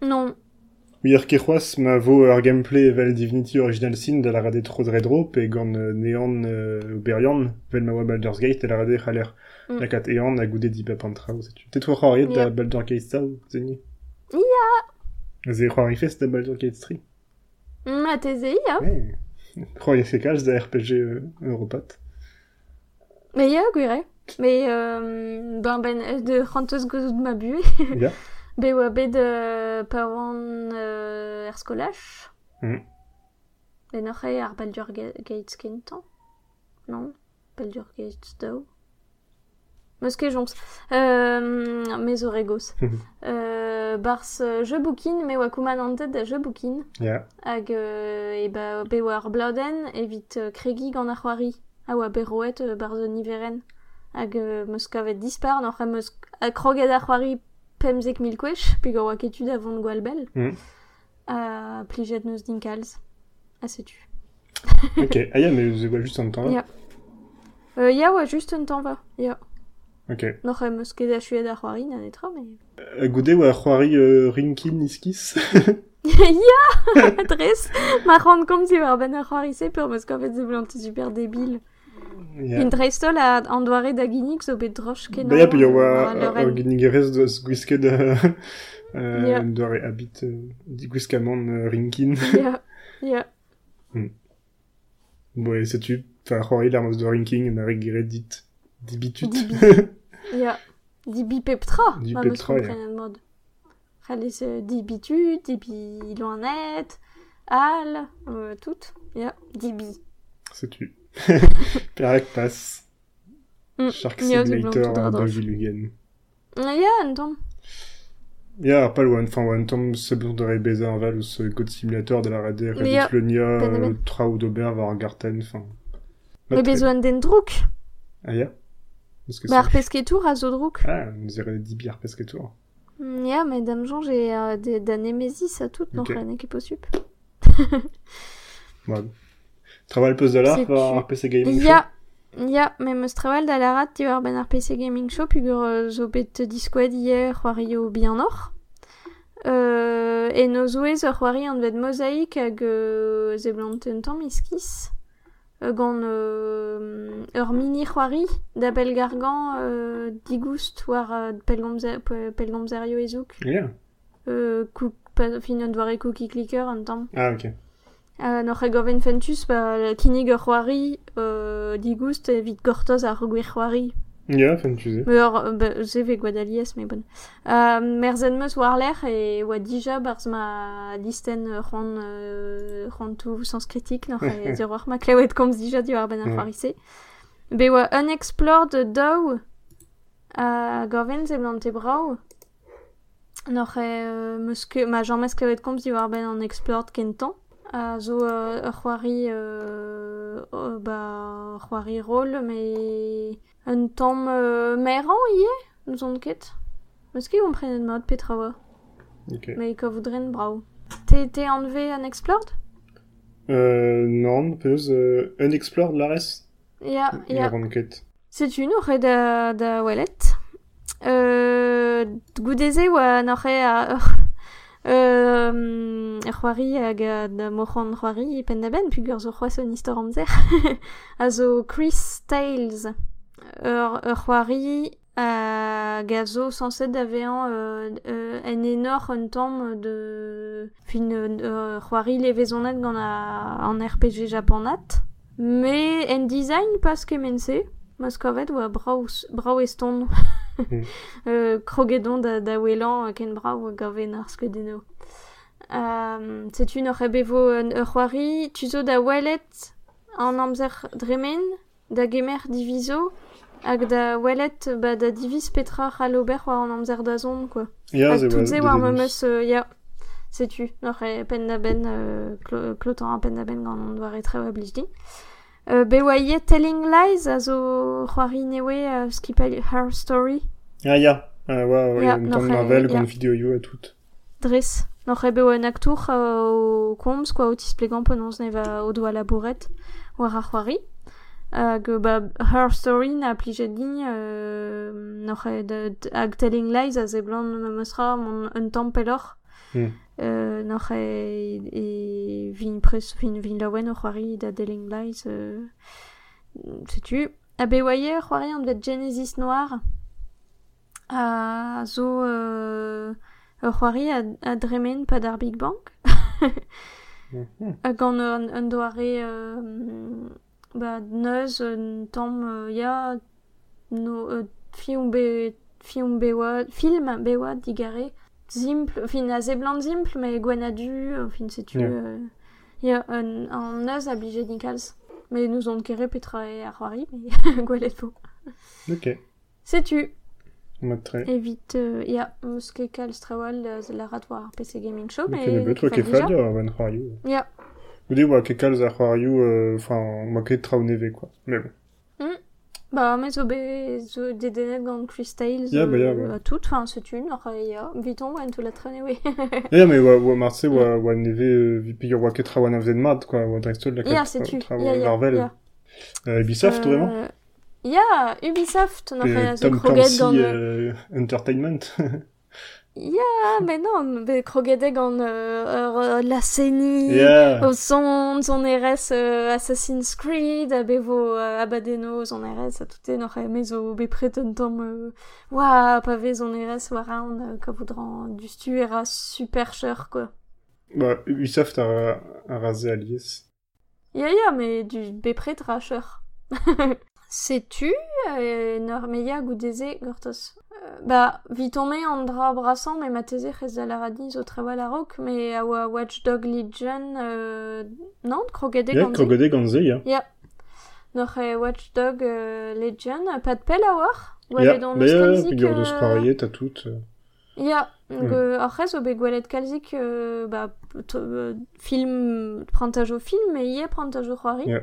Speaker 1: Non,
Speaker 2: Oui, ar keroaz ma vo ur gameplay vel Divinity Original Sin da la rade tro dredro, pe gant euh, nean euh, oberian, vel ma oa Baldur's Gate, e la rade c'haler
Speaker 1: Mm.
Speaker 2: lakat ean a goude di pep an trao, setu. Te tro c'hoariet da
Speaker 1: Yeah.
Speaker 2: Baldur's Gate stao, zeni?
Speaker 1: Ya.
Speaker 2: Ze c'hoari fest da Baldur's Gate 3.
Speaker 1: ma teze ya.
Speaker 2: Ouais. *laughs* C'hoari se kalz da RPG euh, Europat.
Speaker 1: Mais ya, gwere. Mais, euh, ben, ben, de c'hanteus gozou ma bue.
Speaker 2: Ya.
Speaker 1: Be oa bet euh, euh, er skolach.
Speaker 2: Mm.
Speaker 1: Ben oc'h e ar Baldur Ga- Gates kentan. Non Baldur Gates dao. Meus ket jomps. Euh, mes oregos. *laughs* euh, bars euh, je boukin, me oa kouman an tet da je boukin.
Speaker 2: Ya.
Speaker 1: Hag euh, e ba be oa ar blauden evit euh, kregi gant ar c'hoari. A oa beroet euh, bar zo niveren. Hag euh, meus kavet dispar, n'oc'h e meus a kroget ar c'hoari pemzek mil kwech, oa ketud avon gwalbel.
Speaker 2: Mm.
Speaker 1: A plijet neus dinkalz. A setu. *laughs*
Speaker 2: Ok. Ah ya, mais ze oa juste an temps là.
Speaker 1: Ya. Euh, ya oa just un tamm va. Ya.
Speaker 2: Ok.
Speaker 1: N'oc'h e meus ket a chuet ar c'hoari nan etra, mais...
Speaker 2: Euh, Goude oa c'hoari euh, Rinkin iskis. *laughs* *laughs*
Speaker 1: ya Adresse Ma rend compte si war ben ar c'hoari se pur meus kavet ze blant super débile.
Speaker 2: Ya.
Speaker 1: In dreistol a an doare da ginik zo bet droch kenan.
Speaker 2: Ba ya, pe oa
Speaker 1: leuren.
Speaker 2: ginigerez deus gwisket doare habit Rinkin.
Speaker 1: Ya, ya.
Speaker 2: C'hoari l'armos de Rinkin, dit dibitut.
Speaker 1: Dibi. *laughs* Ya. Dibi peptra.
Speaker 2: Dibi
Speaker 1: ma meus
Speaker 2: peptra, ya.
Speaker 1: komprenet mod. C'halez dibi tut, dibi loanet, al, euh, tout. Ya, dibi.
Speaker 2: sais-tu. *laughs* Passe.
Speaker 1: Mm.
Speaker 2: Shark Simulator
Speaker 1: blant tout
Speaker 2: a
Speaker 1: dra droch.
Speaker 2: Dovilugen.
Speaker 1: Ya, un tamm.
Speaker 2: Ya, ar pal oan, enfin, oan tom se blant de rebeza an val eus God Simulator de la rade euh,
Speaker 1: ben.
Speaker 2: traoù d'ober war ar garten, enfin.
Speaker 1: Me bezoan den drouk.
Speaker 2: Ah ya
Speaker 1: Ba ar pesketour a zo drouk.
Speaker 2: Ah, nous irait dibi ar pesketour.
Speaker 1: Mm, Ya, mais dame Jean, j'ai euh, des- da nemesis a tout, non,
Speaker 2: Ok.
Speaker 1: rien ket possup.
Speaker 2: Ouais. Travail peus da l'art,
Speaker 1: C'est
Speaker 2: war
Speaker 1: tu-
Speaker 2: ar PC Gaming Show.
Speaker 1: Ya, ya, me meus trawal da la rat ti war ben ar PC Gaming Show pugur euh, zo bet hier c'hoario bien or. Euh, e no zoe zo c'hoari an vet mosaïk hag euh, ze blant un tamm iskis. euh, gant euh, ur mini c'hoari da belgargan euh, digoust war euh, pelgomzer, pe- pelgomzerio ezouk.
Speaker 2: Yeah.
Speaker 1: Euh, fin un doare cookie clicker un tamm.
Speaker 2: Ah, ok.
Speaker 1: Euh, noc'h goven fentus, ba, kinig ur c'hoari euh, digoust evit gortoz ar gwir c'hoari.
Speaker 2: Yeah, tu sais.
Speaker 1: Mais or, bah, ze ve gwadalies, mais bon. Euh, merzen meus war l'er e oa dija barz ma listen ron, euh, ron tout sens critique, nor e zero ar ma klevet komz dija di war ben ar
Speaker 2: Ouais.
Speaker 1: c'hoarise. Be oa unexplored daou a goven ze blant e brau. Nor e euh, ma jean mes klevet komz di war ben an explored kentan. a zo uh, ur c'hoari uh, uh, ba c'hoari roll me un tamm euh, meran ie nous on ket. Meus ket on prenet mod petra oa
Speaker 2: OK.
Speaker 1: Mais ka voudren brau. Te te enlevé un explored?
Speaker 2: Euh, non peus euh, un explored lares
Speaker 1: ya ya.
Speaker 2: Ket
Speaker 1: c'est une aurait da da welet. Euh, goudeze oa n'o re a ur c'hoari hag a da moc'han c'hoari pen da ben, pug ur zo c'hoaz un istor amzer. *laughs* a zo Chris Tales, ur, ur hag a zo sanset da vean euh, euh, en enor un de fin euh, c'hoari levezonet gant a, an RPG japonat. Me en design pas kemense, Moscovet oa brau, brau eston. *laughs*
Speaker 2: Mm. *laughs*
Speaker 1: euh, krogedon da, da welan euh, ken brau gaven ar skedeno. Um, ur ur c'hoari, tuzo da welet an amzer dremen, da gemer diviso, hag da welet ba da divis petra c'halober war an amzer da zon, quoi.
Speaker 2: Yeah,
Speaker 1: Hag
Speaker 2: ze
Speaker 1: tout war
Speaker 2: dedenus.
Speaker 1: memeus, euh, ya, setu, n'or e pen da ben, euh, klo, klotan a pen da ben gant an doare tre oa blij din. Euh, be oa ie Telling Lies a zo c'hoari newe uh, skipel Her Story,
Speaker 2: Ah, ya. Ah, ouais, ouais,
Speaker 1: Ya, noch,
Speaker 2: temps
Speaker 1: euh,
Speaker 2: Marvel, gant vidéo yo à tout.
Speaker 1: dres. N'or e be oa un aktour uh, o komz, quoi, o tisplegan penons neva o doa labouret war ar c'hoari. Hag euh, ba, Her Story na plijet din, euh, n'or e de, de, hag Telling Lies a ze blant memeus ra mon un tamm
Speaker 2: Mm.
Speaker 1: Euh, n'ar e, e vin pres vin vin laouen o c'hoari da Delling Lies euh, setu a bewaye c'hoari an vet Genesis Noir a zo euh, c'hoari a, a dremen pa d'ar Big Bang
Speaker 2: mm
Speaker 1: -hmm. a gant an, an doare euh, ba neuz un tamm euh, ya no euh, fion be fion bewa film bewa digare simple fin a ze blant simple mais gwen a du euh, fin
Speaker 2: Yeah.
Speaker 1: euh, ya un neuz a blije nikals mais nous on kere petra e ar c'hoari mais *laughs* gwelet fo
Speaker 2: Ok. Mat tre.
Speaker 1: Evite, euh, ja, eus ket kalz trawal da la rat war ar PC Gaming Show,
Speaker 2: Mais ket
Speaker 1: dija.
Speaker 2: fall, euh, ben c'hoarioù.
Speaker 1: Ya,
Speaker 2: Goude oa ket kalz ar c'hoarioù, euh, enfin, traoù neve, quoi. Mais bon.
Speaker 1: Ba, me zo be zo dedenet gant Chris Tales
Speaker 2: Ya, ba, ya,
Speaker 1: euh,
Speaker 2: ba.
Speaker 1: a tout, enfin, c'est une, or, ya, viton, oa en tout la trene, oui.
Speaker 2: Ya, mais oa, oa marse, oa, oa neve, euh, pigur oa ket traoù an avzen mat, quoi. Oa drestol la ket
Speaker 1: Ya, c'est tu,
Speaker 2: traoù
Speaker 1: ya, ya,
Speaker 2: Marvel. Euh, Ubisoft, vraiment
Speaker 1: Euh, Ya, Ubisoft, n'or
Speaker 2: Et
Speaker 1: e zo
Speaker 2: Tom Clancy
Speaker 1: euh,
Speaker 2: euh, Entertainment. *laughs*
Speaker 1: Ya, mais non, gant euh, ur, euh, la seni...
Speaker 2: yeah.
Speaker 1: Son, son RS euh, Assassin's Creed, a bevo euh, abadeno son RS tout en oc'h me zo bepret un tamm euh, oa pa vez son RS war aon euh, ka voudran du stu era super cheur quoi.
Speaker 2: Bah, Ubisoft a, a rasé Alias.
Speaker 1: Ya ya, mais du bepret ra cheur. *laughs* Sais-tu, euh, nor me ya goudeze gortos. Euh, ba, vitome an dra brasan, me mateze c'hez da la radi zo trewa la rok, me a oa Watchdog Legion, euh, non, krogede
Speaker 2: Ya,
Speaker 1: gant ze.
Speaker 2: krogode gant ze, ya.
Speaker 1: Noch e Watchdog euh, Legion, euh, pat pel a war Ou
Speaker 2: Ya,
Speaker 1: ale dans
Speaker 2: bah ya, figure de skrariet a tout.
Speaker 1: Ya,
Speaker 2: Mm.
Speaker 1: mm. arrez o be gwelet kalzik ba, euh, film, prantaj o film, e ie prantaj o c'hoari.
Speaker 2: Ya.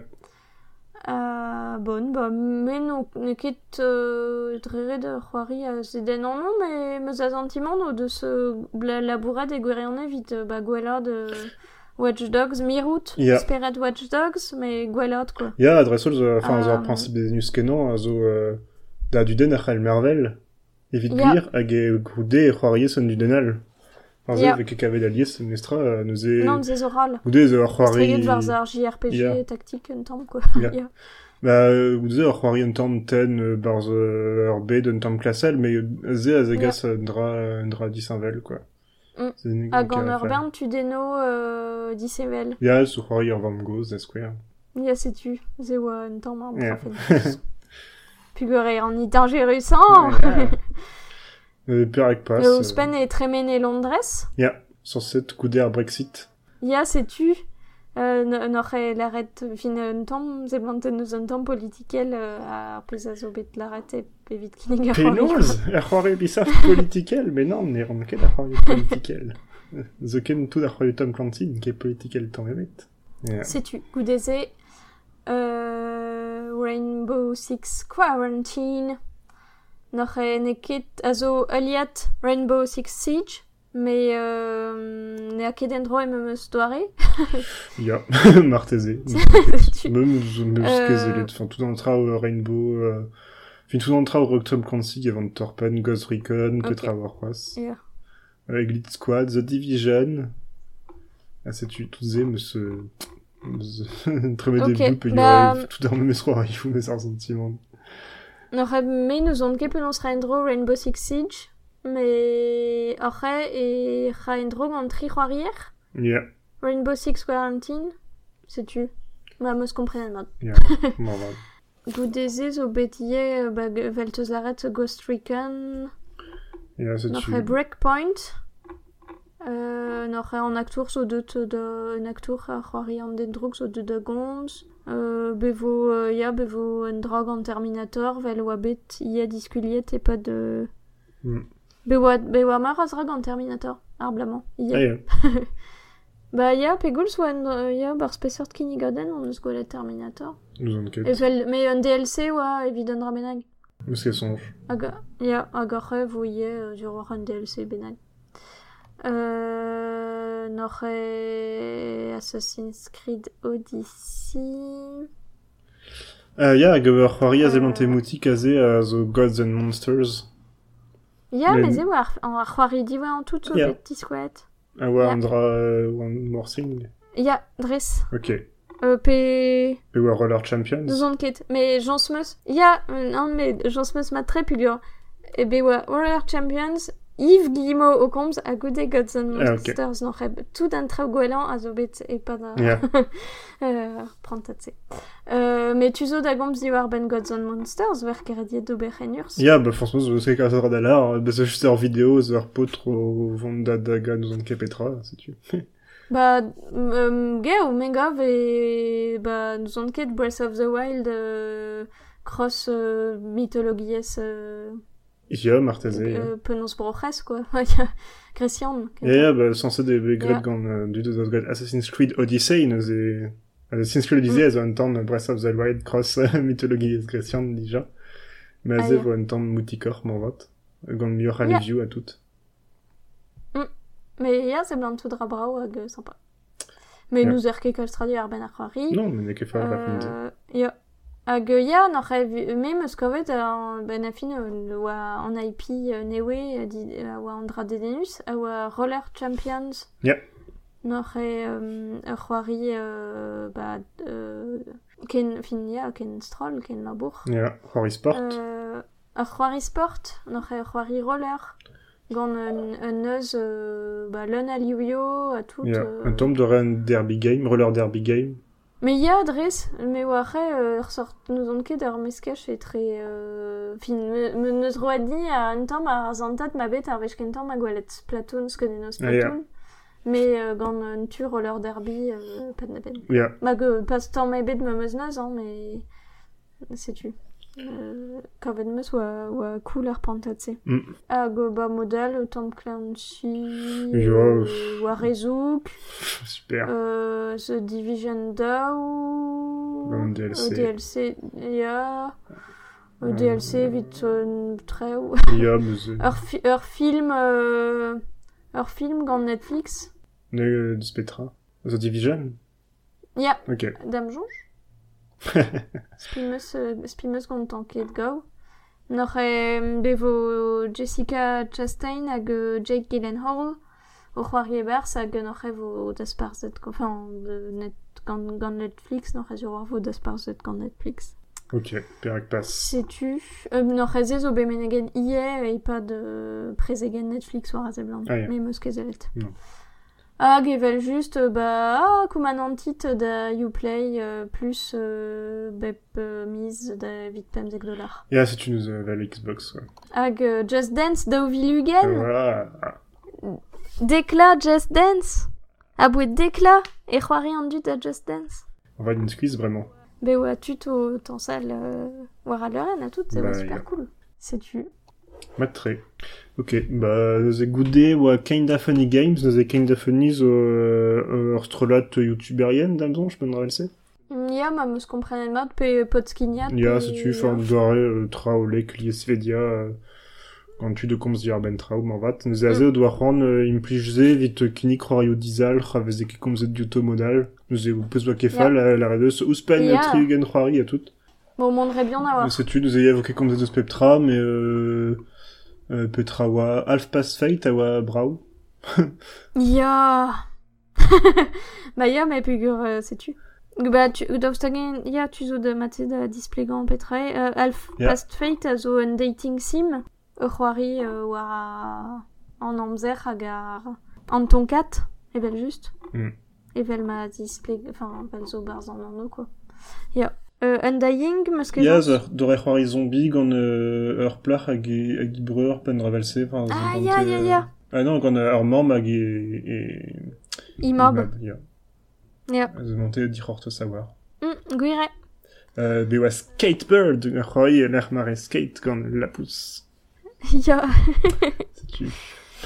Speaker 1: Euh, bon, ba, men no, ne ket euh, drere de c'hoari a zeden an non, mais meus a sentiment de ce bla labouret e gwere an evit, euh, ba gwella de Watch Dogs, mirout, speret Watch Dogs, mais gwellot, quoi.
Speaker 2: Ya, adresol, zo, enfin,
Speaker 1: Ah.
Speaker 2: ar principe des news kenan, a zo, euh, da du den ar c'hell mervel, evit
Speaker 1: Ya.
Speaker 2: gwir, hag e goude e c'hoarie son du
Speaker 1: Streget war ar JRPG
Speaker 2: Ya.
Speaker 1: tactique un tamm, quoi.
Speaker 2: Ya.
Speaker 1: Ya.
Speaker 2: Ba, euh, c'hoari un tamm ten euh, barz euh, ur bed un tamm klasel, mais ze a zegas un dra, un dra disinvel, quoi.
Speaker 1: Mm. Hag an ur bern tu deno euh, disevel.
Speaker 2: Ya, sou c'hoari ur vam goz, da square.
Speaker 1: Ya setu, ze oa un tamm ar
Speaker 2: Ya.
Speaker 1: brafen. Pugere an it dangerusan.
Speaker 2: Ja. Euh, Perek pas.
Speaker 1: Le Spen e tremene Londres.
Speaker 2: Ja, sur cette ar Brexit.
Speaker 1: Ya setu. Euh, no- Noc'h e laret fin un tamm, ze blanten eus un tamm politikel euh, ar pez a zo bet e
Speaker 2: c'hoari Ubisoft politikel, mais non, ne ran ket politikel. Zo ken tout Tom Clancy, ket politikel tamm emet. Ja.
Speaker 1: Setu, goudeze euh, Rainbow Six Quarantine. Noch e ne ket a zo aliat Rainbow Six Siege, me euh, ne a ket en eus *laughs* doare.
Speaker 2: Ja, marteze. Zo meus kezelet, enfin, tout an tra au Rainbow, euh, fin tout an tra Clancy, avant Torpen, Ghost Recon,
Speaker 1: Ok.
Speaker 2: Petra Warcross.
Speaker 1: Ja.
Speaker 2: Euh, Squad, The Division. Ah, c'est tu, tout ze, me se... Très bien
Speaker 1: Ok,
Speaker 2: début, peut y
Speaker 1: bah-
Speaker 2: tout dans mes soirs, il faut mes sentiments.
Speaker 1: Noch e me nous on ket penaos ra en dro Rainbow Six Siege, me oc'he e ra en tri.
Speaker 2: Ja,
Speaker 1: Rainbow Six Quarantine, setu. Ma meus komprenet mat.
Speaker 2: ja, *laughs* bon, voilà.
Speaker 1: Goudeze zo betie euh, ba, ge- vel teus laret Ghost Recon.
Speaker 2: C'est tu.
Speaker 1: e Breakpoint. Euh, e an aktour zo deut de, un aktour a c'hoari an den zo. Euh, bevo, euh, ya, bevo un drog an Terminator, vel oa bet ia diskuliet e pa de...
Speaker 2: Mm.
Speaker 1: Bewa, bewa an Terminator, ar blamant. Ia.
Speaker 2: Ah, ja.
Speaker 1: Ba ya, pegoul so en, euh, ya, bar spesort kinigaden an eus gwelet Terminator.
Speaker 2: Nous en
Speaker 1: E
Speaker 2: quête.
Speaker 1: vel, me un DLC oa evit an ramenag. Ja, hag ar c'hef o ie euh, war an DLC benag. Euh, e Assassin's Creed Odyssey.
Speaker 2: Ah, ja, hag ur c'hoari a
Speaker 1: Euh.
Speaker 2: emouti kaze a zo Gods and Monsters.
Speaker 1: Ya,
Speaker 2: Mais-
Speaker 1: mais e war an ar c'hoari diwa an tout so
Speaker 2: Ya.
Speaker 1: bet diskouet.
Speaker 2: Ah, ouais,
Speaker 1: Ja.
Speaker 2: un dra, euh, one more thing.
Speaker 1: Ya, dres.
Speaker 2: Ok.
Speaker 1: Euh, pe...
Speaker 2: Et ouais, Roller Champions.
Speaker 1: Nous on ket. Smeus. Ya, euh, non, mais Jean Smeus ma très pulur. E be oa Warrior Champions, Yves Guillemot o komz a goude Gods and
Speaker 2: Ah.
Speaker 1: Monsters noch tout un trao gwelan a zo bet e pa da...
Speaker 2: Ja. *laughs*
Speaker 1: euh. Euh, mais tu zo da gomz di war ben Gods and Monsters, ver kerediet renurs.
Speaker 2: Ja, bah, franchement, zo c'est qu'à da l'art, bah, c'est juste en vidéo, zo ar potr o vont da nous en kepetra, c'est tu.
Speaker 1: Ba, um, ge o mega ve... Ba, nous on ket Breath of the Wild euh, cross euh, mythologies euh,
Speaker 2: Ja, marteze.
Speaker 1: euh, penaos broches, quoi. *laughs* Grecian.
Speaker 2: Ja, bah, censé des begret
Speaker 1: Ja.
Speaker 2: gant, euh, du deus gant Assassin's Creed Odyssey, nous e... Assassin's Creed Odyssey, mm. zo un temps Breath of the Wild cross euh, *laughs* mythologie grecian, déjà. Mais
Speaker 1: Ah,
Speaker 2: ze
Speaker 1: ja.
Speaker 2: vo un temps moutikor, mon vote. Gant
Speaker 1: Ja.
Speaker 2: view à tout.
Speaker 1: Mais ya, c'est blant tout dra brao hag euh, sympa. Mais
Speaker 2: Ja.
Speaker 1: nous er ket kalstradi ar ben ar c'hoari.
Speaker 2: Non, mais n'est que faire la fin de...
Speaker 1: Euh, ja. Hag euh, ya, n'oc'h e me eus kovet an ben a fin euh, oa an IP euh, newe euh, euh, oa an dra dedenus, oa Roller Champions. N'oc'h e euh, c'hoari euh, ba, euh, ken fin ya, ken stroll, ken labour.
Speaker 2: Ja, Horry Sport.
Speaker 1: Euh, c'hoari sport, e c'hoari roller. Gant un, un eus euh, ba, leun a liouio a tout. Euh,
Speaker 2: un tom de derby game, roller derby game.
Speaker 1: Me ya adrez, me oa re euh, ur sort nous on ket ur meskech e tre... Euh, fin, me, neus roadi a un tamm ar zantat ma bet ar vech ken tamm a gwelet Splatoon, skenenos. Splatoon. Me euh, gant un tu roller derby, euh, pat na ben.
Speaker 2: Ja,
Speaker 1: Ma pas tamm ma bet me meus neus, hein, mais... C'est tu. Euh, kavet meus oa, oa cool ar pantatse.
Speaker 2: Mm.
Speaker 1: Hag euh, ba model, Tom Clancy,
Speaker 2: Ja,
Speaker 1: euh, oa rezouk,
Speaker 2: super.
Speaker 1: euh, The Division.
Speaker 2: Un DLC.
Speaker 1: O DLC. O
Speaker 2: Euh,
Speaker 1: DLC vite euh, treo. *laughs*
Speaker 2: Ja, mais ze...
Speaker 1: Ur, fi ur film, euh, ur film gant Netflix.
Speaker 2: Ne, Spetra. The Division?
Speaker 1: Ja,
Speaker 2: Ok.
Speaker 1: dam jonge. *laughs* Spimeus, euh, spimeus gant tanket gau. Noc'h e bevo Jessica Chastain hag euh, Jake Gyllenhaal. au Roirier Bar, ça gagnerait vos d'esparzet, enfin, de net, quand, quand Netflix, n'aurait sur vos d'esparzet quand Netflix.
Speaker 2: Ok, Perak passe.
Speaker 1: Sais-tu, euh, n'aurait zez au Bemenegen hier et pas de présegen Netflix ou Razebland,
Speaker 2: Ah, ja.
Speaker 1: mais muskezelet.
Speaker 2: Non.
Speaker 1: Ah, gevel juste, euh, bah, ah, kumanantit da Uplay, euh, plus, euh, bep, euh, mise da vite pemzek dollars.
Speaker 2: Ja, c'est une euh, la Xbox. Ouais.
Speaker 1: Hag euh, Just Dance da
Speaker 2: Voilà.
Speaker 1: Dekla Just Dance, abouet Dekla, et c'hoari an dut da Just Dance.
Speaker 2: On va une squeeze vraiment.
Speaker 1: Be oa tut o tansal euh, war a leuren a tout, c'est
Speaker 2: Bah,
Speaker 1: super cool. Sais-tu
Speaker 2: Matre. Ok, bah, ze goude oa Kinda Funny Games, ze Kinda Funny zo euh, ur strolat youtuberien, damzon, je peux me rappeler
Speaker 1: Ya, ma meus komprenet mat, pe potskiniat.
Speaker 2: Ja, se tu fan doare euh, trao lek lié Svedia, euh, quand tu de komz di ar ben trao, man vat. Ze aze o doar ran euh, implije vit euh, kinik roario dizal, raveze ke komzet diuto modal. Ze o peus ba kefal, la, redeus, ouspen
Speaker 1: Ja.
Speaker 2: yeah. triugen roari a tout.
Speaker 1: Bon, mondrait bien d'avoir.
Speaker 2: Mais tu nous ayez évoqué comme des spectra, mais euh, euh, Petra wa Half Past Fate a wa Brau. *laughs*
Speaker 1: Ya. *laughs* bah ya, mais pugur, euh, sais-tu? Bah, tu, daostagen, ya, tu zo de maté da displegan petre, euh, Alf
Speaker 2: Ya.
Speaker 1: Past Fate a zo un dating sim, ur war a- an amzer hag ar an tonkat, evel just.
Speaker 2: Mm.
Speaker 1: Evel ma displeg, enfin, vel zo barz an quoi. Ya. Euh, Undying,
Speaker 2: zer dore c'hoari zombie gant euh, ur plach hag e, hag e breur pen ravelse.
Speaker 1: Ah, ya, ya,
Speaker 2: euh,
Speaker 1: ya.
Speaker 2: Ah non, gant ur mam hag e... e
Speaker 1: Imob.
Speaker 2: Ya.
Speaker 1: Ya.
Speaker 2: Monte savoir.
Speaker 1: Mm, gwire.
Speaker 2: Euh, be oa Skatebird, ur c'hoari l'er mare skate gant la pousse. *laughs*
Speaker 1: Ya.
Speaker 2: C'est-tu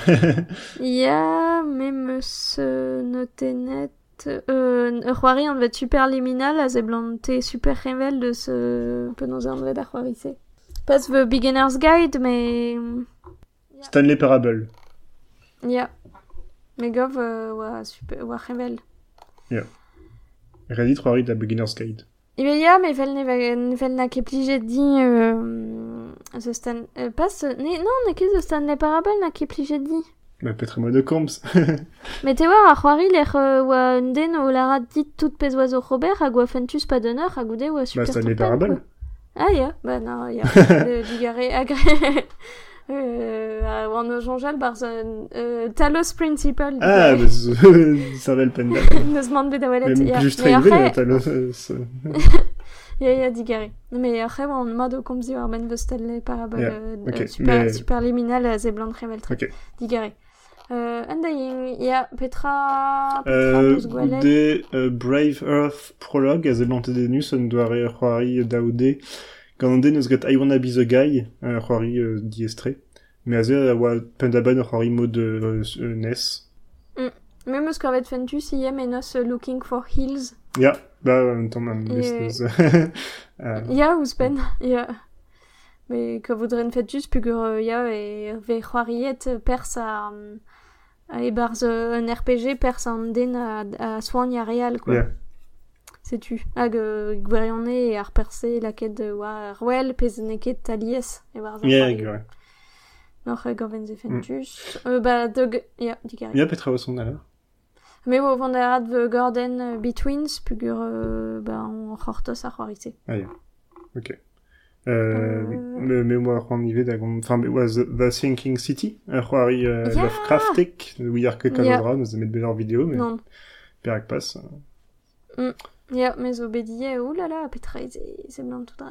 Speaker 2: *laughs*
Speaker 1: Ya, mais meus euh, notenet... Euh, c'hoari an vet super liminal a zeblante super revel de ce penaos an vet ar c'hoari se. Pas the beginner's guide, mais...
Speaker 2: Stanley Parable.
Speaker 1: Ya. Mais gov, euh, oa, super, oa revel.
Speaker 2: Reddit c'hoari da Beginner's Guide.
Speaker 1: Ibe ya, mais vel ne nevel na ket di... Euh, the Stan... Euh, pas... Ne, non, ne ket the Stanley Parable na ket plije di.
Speaker 2: Bah, petra de komz.
Speaker 1: Mais te war ar c'hoari ler euh, oa un den o lara dit tout pez oizo Robert hag oa fentus pa d'honneur hag oude oa super
Speaker 2: Bah, Stanley
Speaker 1: tourpen,
Speaker 2: Parable.
Speaker 1: quoi. Ah ya, bah non, ya. *laughs* digare agré. *laughs* Euh, an o jonjal barz un euh, Talos Principal.
Speaker 2: Ah, bah, ze- Sarvel Penda.
Speaker 1: Neus mand bet a.
Speaker 2: Même
Speaker 1: ya.
Speaker 2: là, *laughs* t'as le... euh,
Speaker 1: Ya, ya, digare. Mais après, on mode o komzi war ben de Stanley Parable.
Speaker 2: Ya,
Speaker 1: euh,
Speaker 2: ok,
Speaker 1: euh, super,
Speaker 2: mais-
Speaker 1: super liminal a zeblant revel tre.
Speaker 2: Ok.
Speaker 1: Digare. Euh, Undying, ya, Petra... Petra
Speaker 2: Euh,
Speaker 1: gwelet.
Speaker 2: Goude, euh, Brave Earth Prologue, a zeblante denus, un doare c'hoari daoude, gant neus gat I Wanna Be The Guy, un c'hoari euh, diestre. Mais a ze a oa pendaban ur c'hoari mod euh, euh, NES.
Speaker 1: Même eus kavet fentus iem en os euh, Looking for Hills.
Speaker 2: Ya, bah, en même temps, mam,
Speaker 1: Et-
Speaker 2: neus *laughs* neus. Euh,
Speaker 1: Ya, ouzpen, ya. Mais que voudren fentus pugur euh, ya e ve c'hoariet euh, pers a... a e barz euh, un RPG pers an den a, a soign a real, quoi. Hag euh, gwerione e ar perse laket de oa ar wel pez neket talies e barz ar
Speaker 2: Ya,
Speaker 1: c'hoari.
Speaker 2: gure.
Speaker 1: Noc'h e goven ze fentus. Euh, ba, dog... Ya, digare.
Speaker 2: Ya, petra oa son alors.
Speaker 1: Me o vant a rad the Gordon euh, Betweens pugur euh, ba an c'hortos ar c'hoari se.
Speaker 2: Ah, ya. Ok. Euh, oui.
Speaker 1: Euh.
Speaker 2: Me, me oa c'hoant nivet da gant... Enfin, oa The, The Sinking City, ur c'hoari euh,
Speaker 1: Ya.
Speaker 2: Lovecraftic, oui, ar ket
Speaker 1: Ya.
Speaker 2: kanodra, neus emet bet ar vidéo, mais pas.
Speaker 1: Ja, mais bedie, e ze blant tout.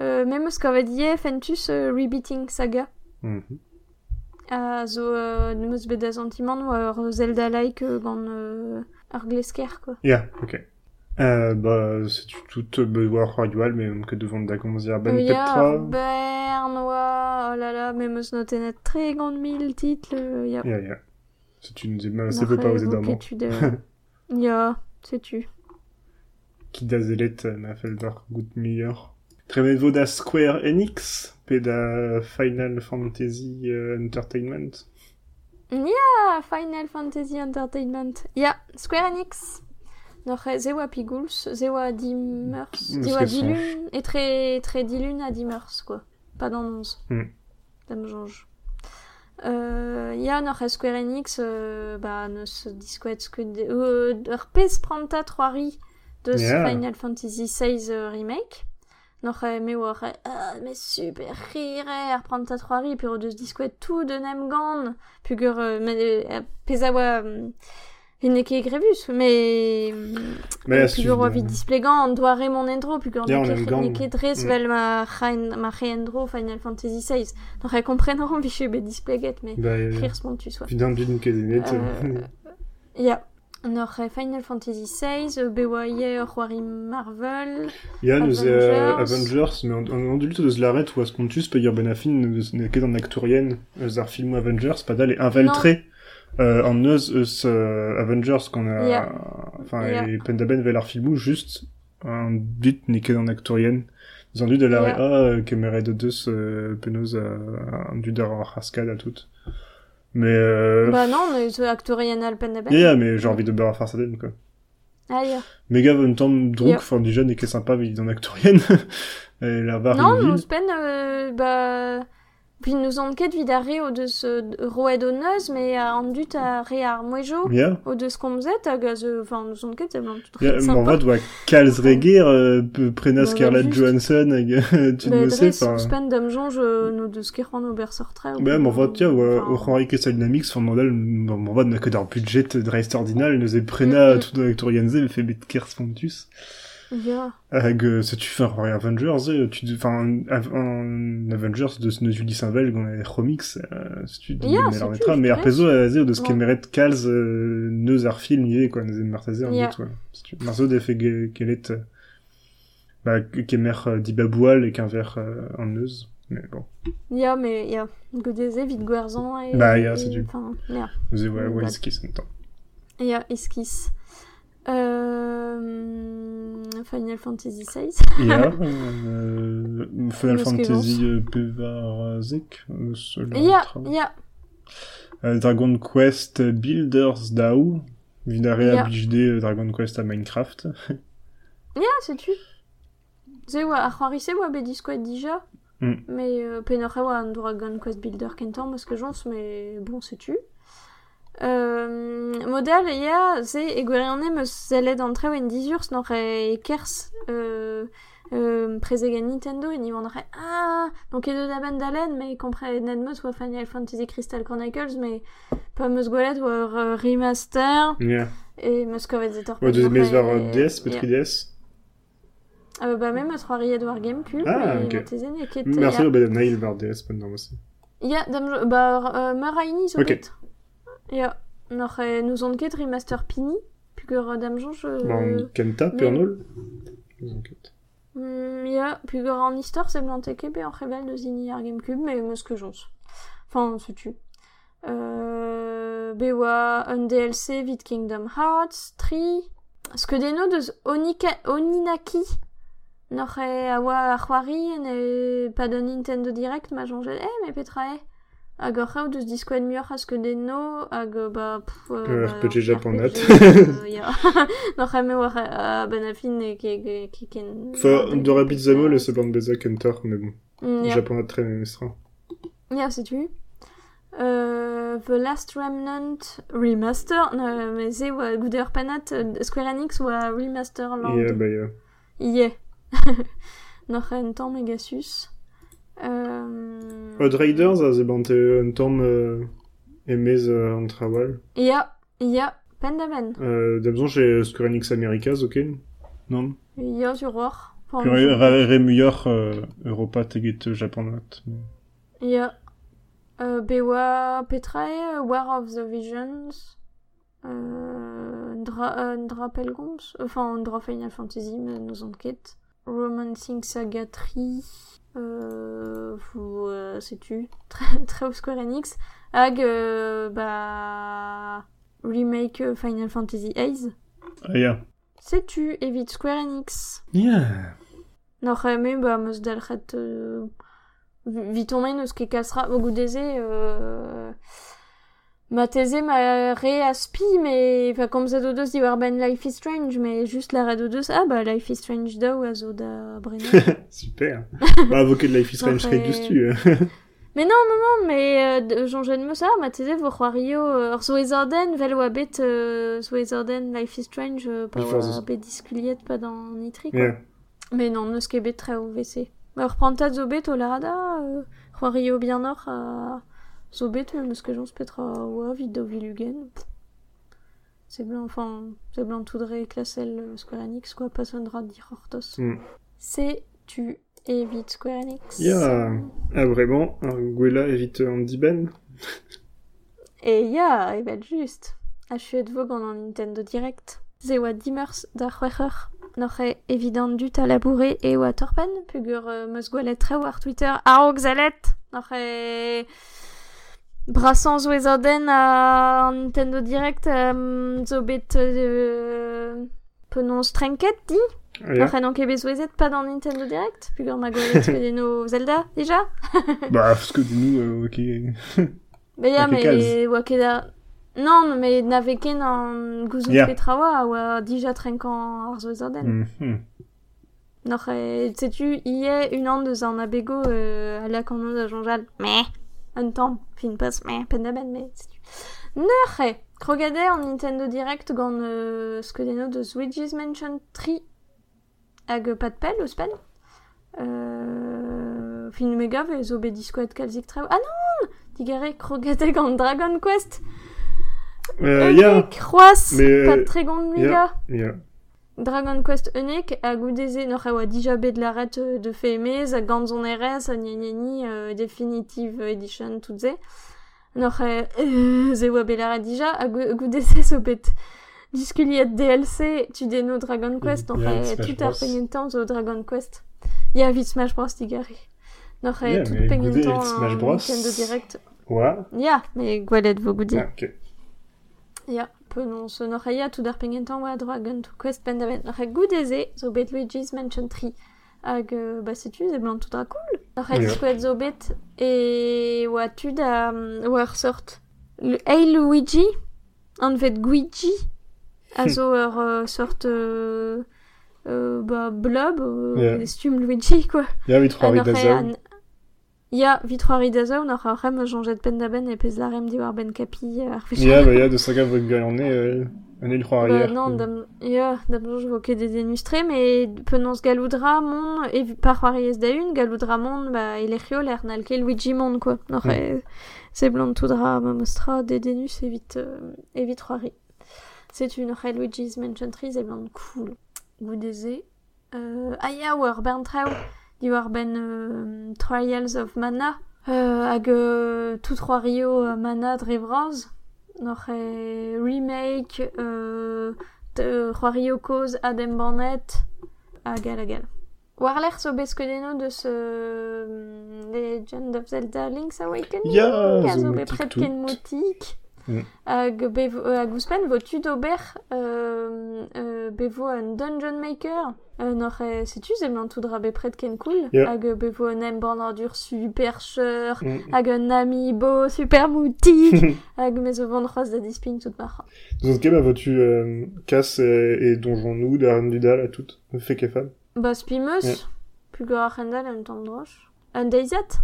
Speaker 1: Euh, même eus kavet ie fentus euh, Rebeating Saga.
Speaker 2: Mhm.
Speaker 1: A zo euh, neus bet da sentiment Zelda-like euh, gant euh, ar glesker, quoi.
Speaker 2: Ja, ok. Euh, bah, c'est tout euh, war royal, mais que devant da gomzier ben
Speaker 1: Euh,
Speaker 2: petra.
Speaker 1: Bern, oa, oh là là, même eus notenet très gant mille titres, euh, ya.
Speaker 2: Ja, ja. C'est une zema, c'est peu pas osé d'amant.
Speaker 1: Ja, sais-tu.
Speaker 2: Qui da zelet euh, na feldar gut meilleur. Tremevo da Square Enix, pe da Final Fantasy euh, Entertainment.
Speaker 1: Ah, Final Fantasy Entertainment. Ja, Square Enix. E zewa pigouls, zewa dimers,
Speaker 2: Mm,
Speaker 1: zewa dilun, et très, très dilun à dimers, quoi. Pas dans 11.
Speaker 2: Mm.
Speaker 1: Ça me change. Euh, ya n'oc'h Square Enix, euh, bah, neus diskouet skouet... Euh, ur pez pranta troari de
Speaker 2: Yeah.
Speaker 1: Final Fantasy XVI euh, Remake. N'oc'h war e, ah, mais super rire pranta troari, puis deus diskouet tout de nem gant, pugur euh, me, euh, Hine ket grebus, mais...
Speaker 2: Mais
Speaker 1: euh,
Speaker 2: tu-
Speaker 1: oa vid displegan, doa remon endro, pugur
Speaker 2: Ya, on
Speaker 1: dres
Speaker 2: Mm.
Speaker 1: vel ma re-endro Final Fantasy XVI. N'oc'h e komprenañ vije bet displeget, mais...
Speaker 2: Bah, euh,
Speaker 1: Rire spontus, ouais.
Speaker 2: Putain, d'une cadenet.
Speaker 1: Euh, Ja. Nor Final Fantasy XVI, euh, bewaie ur c'hoari Marvel...
Speaker 2: Neus euh,
Speaker 1: Avengers.
Speaker 2: Mais an, an adult eus laret oaz kontus pe ur benafin neus ne ket an aktourien eus ar film Avengers, pas dal e inveltre euh, an neus eus euh, Avengers qu'on a... Enfin,
Speaker 1: Ja.
Speaker 2: e pendaben vel ar filmou just an dit ne ket an aktourien. Eus an dud a lare
Speaker 1: Ja.
Speaker 2: a kemeret de deus euh, a, an dud ar ar haskad a tout. Mais euh...
Speaker 1: Bah non, mais ce actorien al pen da ben.
Speaker 2: Ja, ja, mais j'ai envie de beurre à farsaden, quoi.
Speaker 1: Ah.
Speaker 2: Mega en temps druk,
Speaker 1: Ja.
Speaker 2: enfin déjà que sympa vid en aktorien. Et la var
Speaker 1: Non,
Speaker 2: vil.
Speaker 1: pen, euh, bah... Puis nous on ket vid ar re o deus euh, roed o neus, mais a an dut a re ar
Speaker 2: Ja.
Speaker 1: o deus komzet hag a ze... Enfin, nous on ket eblant tout
Speaker 2: m'en
Speaker 1: sympa.
Speaker 2: reger euh, prena
Speaker 1: Bah,
Speaker 2: Scarlett. Johansson hag *laughs* euh, tu
Speaker 1: Bah,
Speaker 2: ne sais pas.
Speaker 1: ouspen dam jonge euh, no deus ket c'hoant ober sortre.
Speaker 2: Ouais, m'en va tiens, ouais,
Speaker 1: Enfin,
Speaker 2: au Henri Castle Dynamics, enfin, modèle, m'en va que d'un budget de reste ordinal, nous est prena tout fait bet kers fontus.
Speaker 1: Ja.
Speaker 2: Hag, ça tu fais un Rory Avengers, euh, tu, enfin, un, Avengers de ce Ulysse Invel, on a les comics, euh, si tu
Speaker 1: Ja,
Speaker 2: mais
Speaker 1: tu,
Speaker 2: mettra, mais arpezo, euh, zé, de ce kemeret kalz, euh, neus ar film, yé, quoi, neus martazer, en doute, ouais. Marzo de euh, bah, kemer dibaboual et qu'un verre, en neus. Mais bon.
Speaker 1: Ja, mais ja. Godeze vid gwerzan e...
Speaker 2: Bah, ja, c'est du-
Speaker 1: Enfin.
Speaker 2: Vous avez, ouais, ouais,
Speaker 1: bah.
Speaker 2: ce qui s'entend.
Speaker 1: Ja, esquisse. Euh... Final Fantasy VI.
Speaker 2: Ja, *laughs* euh, Final Fantasy Pevarzek, euh,
Speaker 1: Ja, ja.
Speaker 2: Euh, Dragon Quest Builders DAO,
Speaker 1: Ja.
Speaker 2: BHD euh, Dragon Quest à Minecraft.
Speaker 1: Ja. Ze oa, ar c'hoari oa bet diskoet dija.
Speaker 2: Mm.
Speaker 1: Mais euh, an Dragon Quest Builder kentan, parce que jons, mais bon, setu. Euh, model, ya, ze e gwerene meus zellet an treo en dizurs nor e kers euh, euh, prezegan Nintendo et ni vandre ah donc e deud aben dalen mais komprenet meus oa Final Fantasy Crystal Chronicles mais pa meus gwelet oa euh, remaster
Speaker 2: Ja.
Speaker 1: et meus kovet zet ur
Speaker 2: Ouais,
Speaker 1: pen
Speaker 2: de mes
Speaker 1: nor
Speaker 2: vers
Speaker 1: e-
Speaker 2: DS,
Speaker 1: ya.
Speaker 2: Petri DS.
Speaker 1: Euh, bah même meus c'hoariet war Gamecube
Speaker 2: Ah,
Speaker 1: et
Speaker 2: Merci au Nail vers DS pendant aussi.
Speaker 1: ya dam jo- bah euh, meur a ini zo
Speaker 2: Ok.
Speaker 1: bet ya nor e nous on ket remaster pini pugur dam jonge euh,
Speaker 2: Bon, Kenta,
Speaker 1: mais-
Speaker 2: Pernol. Enquête.
Speaker 1: mm, ya pugur an istor se blant ket be an rebel de zini ar Gamecube mais meus que jons enfin se tu euh, be oa un DLC vid Kingdom Hearts 3 Skeudenno deus Onika, Oninaki Nor e a oa ar c'hoari en e pa d'un Nintendo Direct ma jonge eh me petra e hag ur c'hav deus diskoet muioc'h a skeudenno hag ba pff, euh, ba,
Speaker 2: RPG japonat.
Speaker 1: euh, ya nor e me war a ben a fin e ke ke ke ken
Speaker 2: Enfin, Dora Bizamol, c'est bande Beza Kenter, mais bon.
Speaker 1: Mm, ya.
Speaker 2: Japon a très mestra.
Speaker 1: Ja, sais tu euh, The Last Remnant Remaster euh, mais c'est oa goude ur panat euh, Square Enix oa Remaster Land
Speaker 2: euh, bah, yeah.
Speaker 1: Ie. Nor en tamm megasus. Euh...
Speaker 2: Odd Raiders, a ze bante un tom euh, emez euh, an trawal.
Speaker 1: Ia, ia, pen da ben.
Speaker 2: Euh, D'abord, j'ai Square Enix Americas, ok? Non?
Speaker 1: Ia sur
Speaker 2: re- Remuyor euh, Europa teget Japonat.
Speaker 1: Ia. Euh, Bewa Petrae, War of the Visions. Euh, Ndra, euh, Pelgons. Enfin, Ndra Final Fantasy, mais nous en quête. Romancing Saga 3. Euh, vous, euh, sais-tu *laughs* Très, très Square Enix. Hag, euh, bah. Remake euh, Final Fantasy Ace.
Speaker 2: Ah, yeah.
Speaker 1: Sais-tu, évite Square Enix.
Speaker 2: Yeah.
Speaker 1: Noch eme, ba, meus dalchet... Euh, vitomen eus ket kasra... Au goût deze... Euh, ma teze ma re aspi, mais... Enfin, comme ça deus di war ben Life is Strange, mais juste la deus... Ah, bah, Life is Strange daou a zo da.
Speaker 2: Super. bah, avocat de Life is Strange Rate du stu.
Speaker 1: Mais non, non, non, mais euh, Jean Jean Moussa, ma tese vo c'hoario euh, ur zoezorden, vel oa bet euh, Life is Strange, euh, pa
Speaker 2: Before
Speaker 1: oa
Speaker 2: the-
Speaker 1: bet diskuliet pa dans Nitri, quoi. Mais non, neus ket bet tre o VC. Ma ur prantad zo bet o larada, bien or a zo bet, mais neus ket jons petra vid do vilugen. C'est blanc, enfin, c'est blanc tout dre klassel euh, Square Enix, quoi, pas son dra dir ortos.
Speaker 2: Mm.
Speaker 1: C'est tu évites Square Enix.
Speaker 2: Ya, ah vraiment, alors, Gwela évite Andy Ben. *laughs*
Speaker 1: Et ya, et ben just. A chuet vog an an Nintendo Direct. Ze oa dimers da c'hwec'her. Noch e evident dut a labourer e oa torpen. Pugur uh, meus gwelet tre war Twitter. A zalet. Aden a an Nintendo Direct um, zo bet uh, penon strenket di.
Speaker 2: Ah, ya.
Speaker 1: Noch en anke bez ouezet pas dans Nintendo Direct. Pugur ma gwelet que no Zelda déjà. *laughs*
Speaker 2: Bah, parce que nous, euh, ok.
Speaker 1: Mais ya, mais oa ket a... Non, mais n'ave ken an gouzout
Speaker 2: Ya.
Speaker 1: petraoa oa dija trenkan ar zo ez aden.
Speaker 2: Mhm.
Speaker 1: Noch e, setu, ie un an deus an abego euh, a la kanon da jonjal. Me, un tamm, fin pas me, pen da ben, me, setu. Noch e, krogade an Nintendo Direct gant euh, skedeno deus Luigi's Mansion 3 hag pat pel eus pen. Euh, fin mega ve zo bet diskoet kalzik treo. Ah non Digare krogade gant Dragon Quest
Speaker 2: Euh, ya, mais,
Speaker 1: pat
Speaker 2: euh,
Speaker 1: tre gant
Speaker 2: ya.
Speaker 1: mega
Speaker 2: ya.
Speaker 1: Dragon Quest Unik a goudeze n'oc'h a oa dija bet laret euh, de femez a gant zon RS a gna gna ni euh, Definitive Edition tout ze. E euh, ze oa bet laret dija a goudeze zo bet diskuliet DLC tu deno Dragon Quest
Speaker 2: Yeah,
Speaker 1: e
Speaker 2: Smash
Speaker 1: tout ar pengentan zo Dragon Quest. Ya vit Smash Bros digari. N'oc'h e
Speaker 2: Yeah,
Speaker 1: tout pengentan
Speaker 2: Smash
Speaker 1: an
Speaker 2: Bros.
Speaker 1: Nintendo Direct.
Speaker 2: Wa.
Speaker 1: Ya, mais gwelet vo goudi.
Speaker 2: Ah, ok.
Speaker 1: Penons n'oc'h a ya tout ar pengentan oa Quest ben. N'oc'h e goudeze zo bet Luigi's Mansion 3 hag ba setu ze blant tout cool. Diskouet zo bet e oa tud a oa ur sort. Le Hey Luigi an vet Guigi a zo ur euh, sort euh, euh, ba blob euh, stum Luigi quoi. Ah, e
Speaker 2: Dazao.
Speaker 1: an- Ya, vitroari da zo, n'oc'h a rem jonget pen da ben e pez la rem di war ben kapi euh, ar fechal.
Speaker 2: Ya, bah, ya, de saga vog gagné, euh, un élu
Speaker 1: Bah,
Speaker 2: arrière.
Speaker 1: non, dam, ya, dam je vois que des dénustrés, mais penons galoudra mon, et par variés da une, galoudra mon, bah, il est rio l'air nalke Luigi mon, quoi. Non,
Speaker 2: Mm.
Speaker 1: eh, c'est blanc tout dra, ma mostra, des dénus, évite, euh, évite roari. C'est une Red Luigi's Mansion 3, c'est blanc cool. Des euh, ah ya, war ben trao, di war ben, euh, Trials of Mana, euh, hag, euh, tout trois rio euh, Mana Drevraz, noch e remake euh, Roario Cause Adam Barnett. A gal a gal. War l'air so beskedeno de ce euh, Legend of Zelda Link's Awakening.
Speaker 2: Ya,
Speaker 1: a
Speaker 2: zo motik tout. Mm.
Speaker 1: hag euh, ouspen vo tud ober euh, euh, bevo un Dungeon Maker? Euh, nor e setu zemlant tout dra be pret ken cool
Speaker 2: Ya.
Speaker 1: hag bevo un em bornadur super cheur
Speaker 2: Mm.
Speaker 1: hag un amiibo super moutik hag *laughs* mes o vant c'hoaz da disping tout mar
Speaker 2: Dans ce cas, bah, vois-tu, euh, Cass et, et Donjon Nou, Darren Dudal, à toutes. Fait qu'est femme.
Speaker 1: Ba spimeus,
Speaker 2: Ja.
Speaker 1: pugur ar c'hendal un tamm droch. Un deiziat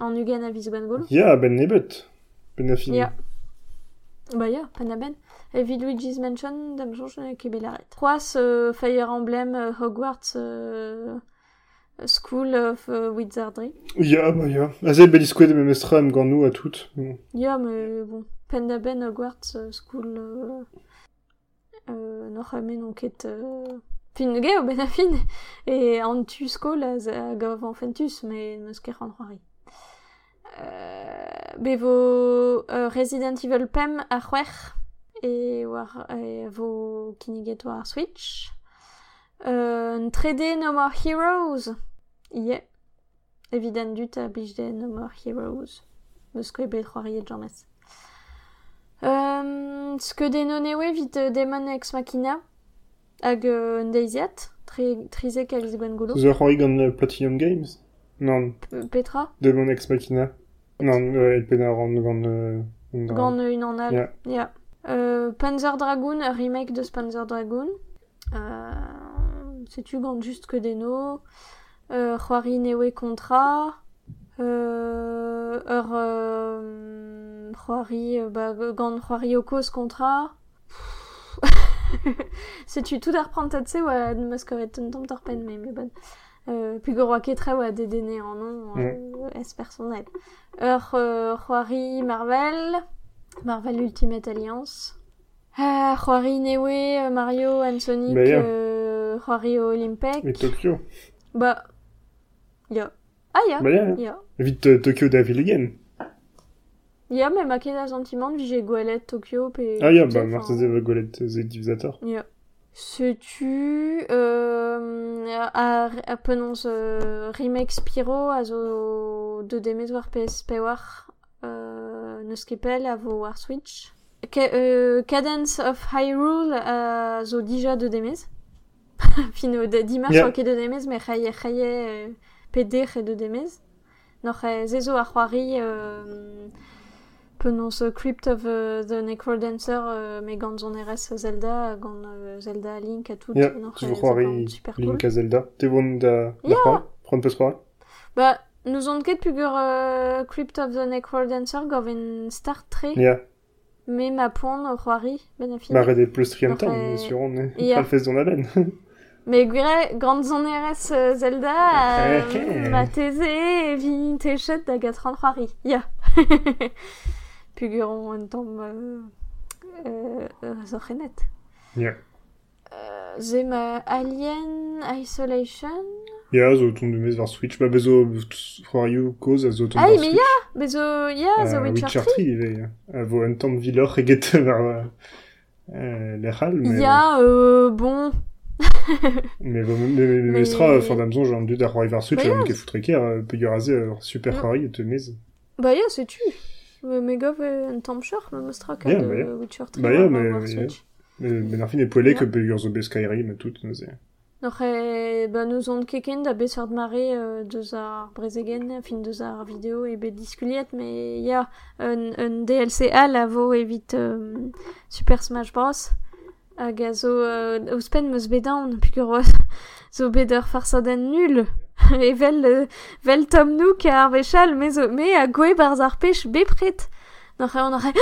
Speaker 1: An ugen a viz gwan golo
Speaker 2: Ya, Ben Nebet. Ben Affini.
Speaker 1: Ya. Ba ya, pan a ben. Evit Luigi's Mansion, ket belaret. Troas euh, Fire Emblem euh, Hogwarts euh, School of euh, Wizardry.
Speaker 2: Ya, bah, ya. Azel Belisquet Memestra, M. Ganou, à toutes.
Speaker 1: Ya, mais bon. Pen da ben Hogwarts School... Euh, euh, noc'h amen on ket... Euh, fin ge o ben a fin. E an tu skol a, a gav fentus, mais neus ket an c'hoari. Euh, bevo euh, Resident Evil Pem a c'hwech e war e vo kiniget war ar Switch. Euh, un 3D No More Heroes. Ie. Evident dut a blij No More Heroes. Eus ket bet c'hoari jammes. Euh, skeudenno newe vit euh, Demon Ex Machina hag euh, un deiziat, tri.
Speaker 2: The euh, Platinum Games Non,
Speaker 1: P- Petra,
Speaker 2: Demon Ex Machina. Non, euh, El Pena Ran gant... Euh, gant-
Speaker 1: gant un an al.
Speaker 2: Ja.
Speaker 1: Ja. Euh, Panzer Dragoon, remake de Panzer Dragoon. Euh, Setu gant just que deno. Euh, C'hoari newe Contra. Euh, ur euh, euh, bah, gant c'hoari o koz kontra. Setu *laughs* tout ar prantat-se oa meus kavet un tamm torpen, mais mais bon. Euh, puis go ketra oa dedene an non, euh, es personnel. Euh, c'hoari Marvel, Marvel Ultimate Alliance. Ah, c'hoari newe, euh, Mario and Sonic,
Speaker 2: yeah.
Speaker 1: euh, c'hoari o Olympec.
Speaker 2: Et Tokyo.
Speaker 1: Bah, ya. Ah, ya.
Speaker 2: Bah, yeah.
Speaker 1: Ya.
Speaker 2: Vite Tokyo Devil Again.
Speaker 1: Ya, mais ma ket a sentiment vi j'ai gwelet Tokyo.
Speaker 2: Ah,
Speaker 1: tu
Speaker 2: bah,
Speaker 1: sais,
Speaker 2: Marthe
Speaker 1: enfin,
Speaker 2: Zeva Golet
Speaker 1: Ya. Setu... Euh, a, a penons euh, remake Spyro a zo de demez war PSP war euh, neus a vo war Switch. Ca euh, Cadence of Hyrule a zo dija de demez. *laughs* Fino de dimas
Speaker 2: Yeah.
Speaker 1: ket de demez, me chaie chaie euh, PD de demez. Noch e zezo ar c'hoari euh, penons euh, Crypt of uh, the Necrodancer euh, me gant zon RS Zelda gant euh, Zelda Link a tout
Speaker 2: Yeah,
Speaker 1: zo
Speaker 2: c'hoari
Speaker 1: gant super cool
Speaker 2: Link a Zelda. Da...
Speaker 1: Yeah.
Speaker 2: Da Prendre peus c'hoari
Speaker 1: bah nous on ket pugur euh, Crypt of the Necrodancer goven start tre
Speaker 2: Yeah.
Speaker 1: me ma poan o c'hoari ben a fin
Speaker 2: Bah, Red Plus Trium
Speaker 1: Noch,
Speaker 2: Tam,
Speaker 1: euh,
Speaker 2: bien sûr, on est...
Speaker 1: yeah.
Speaker 2: Pas le fest d'on a ben. *laughs*
Speaker 1: me gwire gant zon RS euh, Zelda
Speaker 2: Eh,
Speaker 1: euh, ma teze e vi techet da gatran c'hoari ya puguron *laughs* un tamm euh, euh, euh, zo c'hennet
Speaker 2: Yeah.
Speaker 1: Euh, Ze ma Alien Isolation.
Speaker 2: De mez war Switch. Bah, bezo c'hoari koz a zo ton
Speaker 1: Ah,
Speaker 2: war
Speaker 1: mais mais
Speaker 2: Euh,
Speaker 1: Witcher
Speaker 2: Witcher
Speaker 1: 3.
Speaker 2: 3, il est... A vo un tamm vilor eget war... euh, Euh, l'echal, mais...
Speaker 1: Ya, euh, bon.
Speaker 2: Mais me
Speaker 1: Mais-
Speaker 2: mestra, fort d'amzon, j'ai war Switch,
Speaker 1: Bah,
Speaker 2: ket foutre ker, euh, pe guraze ur super
Speaker 1: Mm.
Speaker 2: c'hoari et te mez.
Speaker 1: Bah, ya, c'est tu. Euh, Mais me
Speaker 2: Yeah,
Speaker 1: de
Speaker 2: bah, yeah.
Speaker 1: Witcher 3.
Speaker 2: Bah, yeah. Mais ben ar fin e
Speaker 1: Yeah.
Speaker 2: bet Skyrim et tout, neuze.
Speaker 1: Noch, nous on keken da besord mare euh, deus ar brezegen, fin deus ar vidéo e bet diskuliet, mais ya, un, un DLC al a vo evit euh, Super Smash Bros. Hag a zo, euh, ouspen meus bedaon, pugur oa, zo bet ur farsaden nul. *laughs* e vel, euh, vel tom nouk ar vechal, me, zo, me a goe barz ar pech bepret. On aurait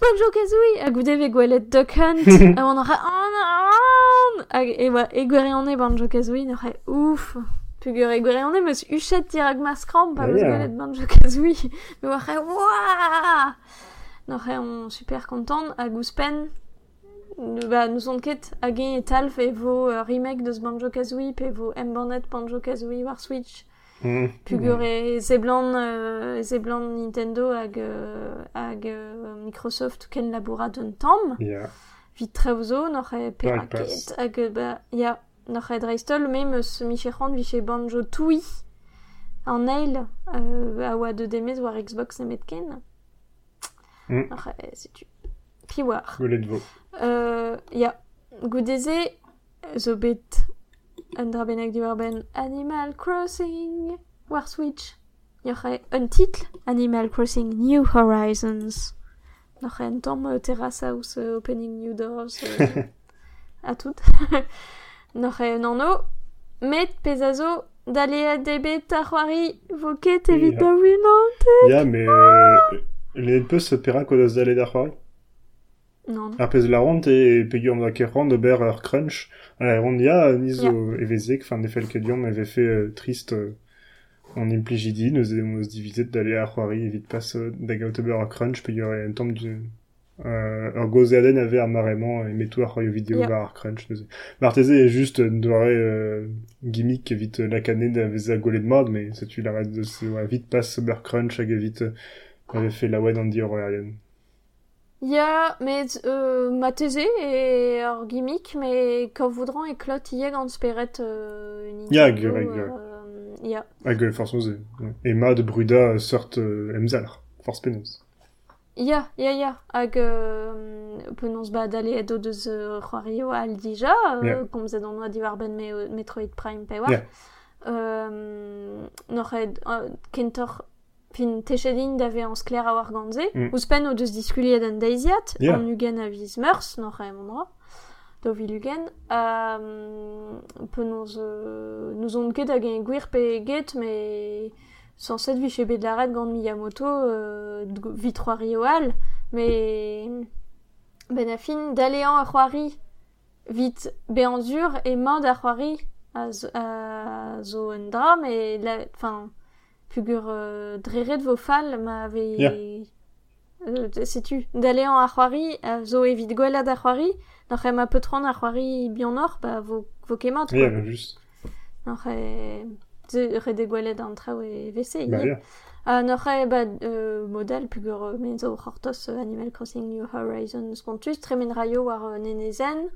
Speaker 1: Banjo Kazooie a goude ve gwelet Duck Hunt. On aurait oh non Hag e oa e gwere an e Banjo Kazooie n'aurait ouf. Pugur e gwere an e meus uchet dirag ma skram pa
Speaker 2: Ja,
Speaker 1: meus
Speaker 2: ja.
Speaker 1: gwelet Banjo Kazooie. Me oa ouah N'aurait on super content a gouspen bah, nous on ket hag e talf e vo euh, remake de Banjo Kazooie pe vo M-Bandet Banjo Kazooie war Switch
Speaker 2: Mm.
Speaker 1: Pugur e zeblan, euh, zeblan Nintendo hag, euh, hag euh, Microsoft ken laboura d'un tamm.
Speaker 2: Ya.
Speaker 1: Vit treuzo, noch e
Speaker 2: pass.
Speaker 1: peraket, hag ba, ya, noch e dreistol, me meus michechant vi che banjo toui. An nail, euh, a oa de demez war Xbox nemet ken.
Speaker 2: Mm.
Speaker 1: Noch e, setu. Pi war.
Speaker 2: Golet vo.
Speaker 1: Euh, ya, goudeze, zo bet un drabenek du ben Animal Crossing war Switch. Y'aurait un titre Animal Crossing New Horizons. Noch un tamm euh, Terrace House euh, Opening New Doors euh, *laughs* à tout. Noch *laughs* un anno met pesazo d'aller DB Tarwari voket
Speaker 2: Ja.
Speaker 1: evit da
Speaker 2: Ya, mais... Les peus pera kodos d'aller d'ar c'hoari.
Speaker 1: Non, non.
Speaker 2: Ar pez la ronde e pe gur da ket ronde ber ur crunch. La ronde ya, niz o evezek, fin nefel ket diom eve fait euh, triste euh, en impligidi, neus e eus divizet d'aller ar c'hoari evit pas euh, da gaout ber ur crunch, pe gur e un tamm du... Euh, ur goze aden ave ar marement e metou ar c'hoari vidéo
Speaker 1: Yeah.
Speaker 2: bar ar crunch. Neus. Marteze est juste une doare euh, gimmick evit euh, lakanet da vez a golet mod, mais setu la reste de se ouais, vite passe ber crunch hag evit euh, avait fait la wed an di.
Speaker 1: Ya, met euh, ma teze et ur gimmick, mais quand voudran et clot yeg an speret euh, Nintendo.
Speaker 2: Ya, gure, gure.
Speaker 1: euh, ya.
Speaker 2: Hag euh, force oze. Et ma de Bruda sort euh, emzalr. Force penaos.
Speaker 1: Ya, ya, ya. Hag euh, penons ba d'aller edo deus euh, c'hoario al dija, euh,
Speaker 2: Ya.
Speaker 1: komzet an oa diwar ben me, Metroid Prime pe war.
Speaker 2: Ya.
Speaker 1: Euh, noc'h ed euh, kentor fin techedin d'ave an skler a war ganze,
Speaker 2: Mm.
Speaker 1: ouzpen o deus diskuliet an deiziat,
Speaker 2: Ya.
Speaker 1: an ugen a viz meurs, noc'h e mondra, do vil ugen, euh, penons, euh, nous on ket hag en gwir pe get, mais sans cette vie chez Bedlaret, Gand Miyamoto, euh, vit Rioal, mais ben affin d'aléan a c'hoari vite beanzur et mand a c'hoari a, a zo dram et la, enfin, pugur euh, dreret vo fall ma ave...
Speaker 2: Yeah.
Speaker 1: Euh, sais-tu, d'aléan a c'hoari a zo evit gwellad a c'hoari, n'oc'h ma peutron a c'hoari bianor, ba vo.
Speaker 2: Yeah, bah, juste.
Speaker 1: N'oc'h e... Re de gwellad an traoù e vese,
Speaker 2: Bah, yeah.
Speaker 1: Uh, n'oc'h ba euh, pugur euh, men zo c'hortos euh, Animal Crossing New Horizons kontus tremen raio war euh, nenezen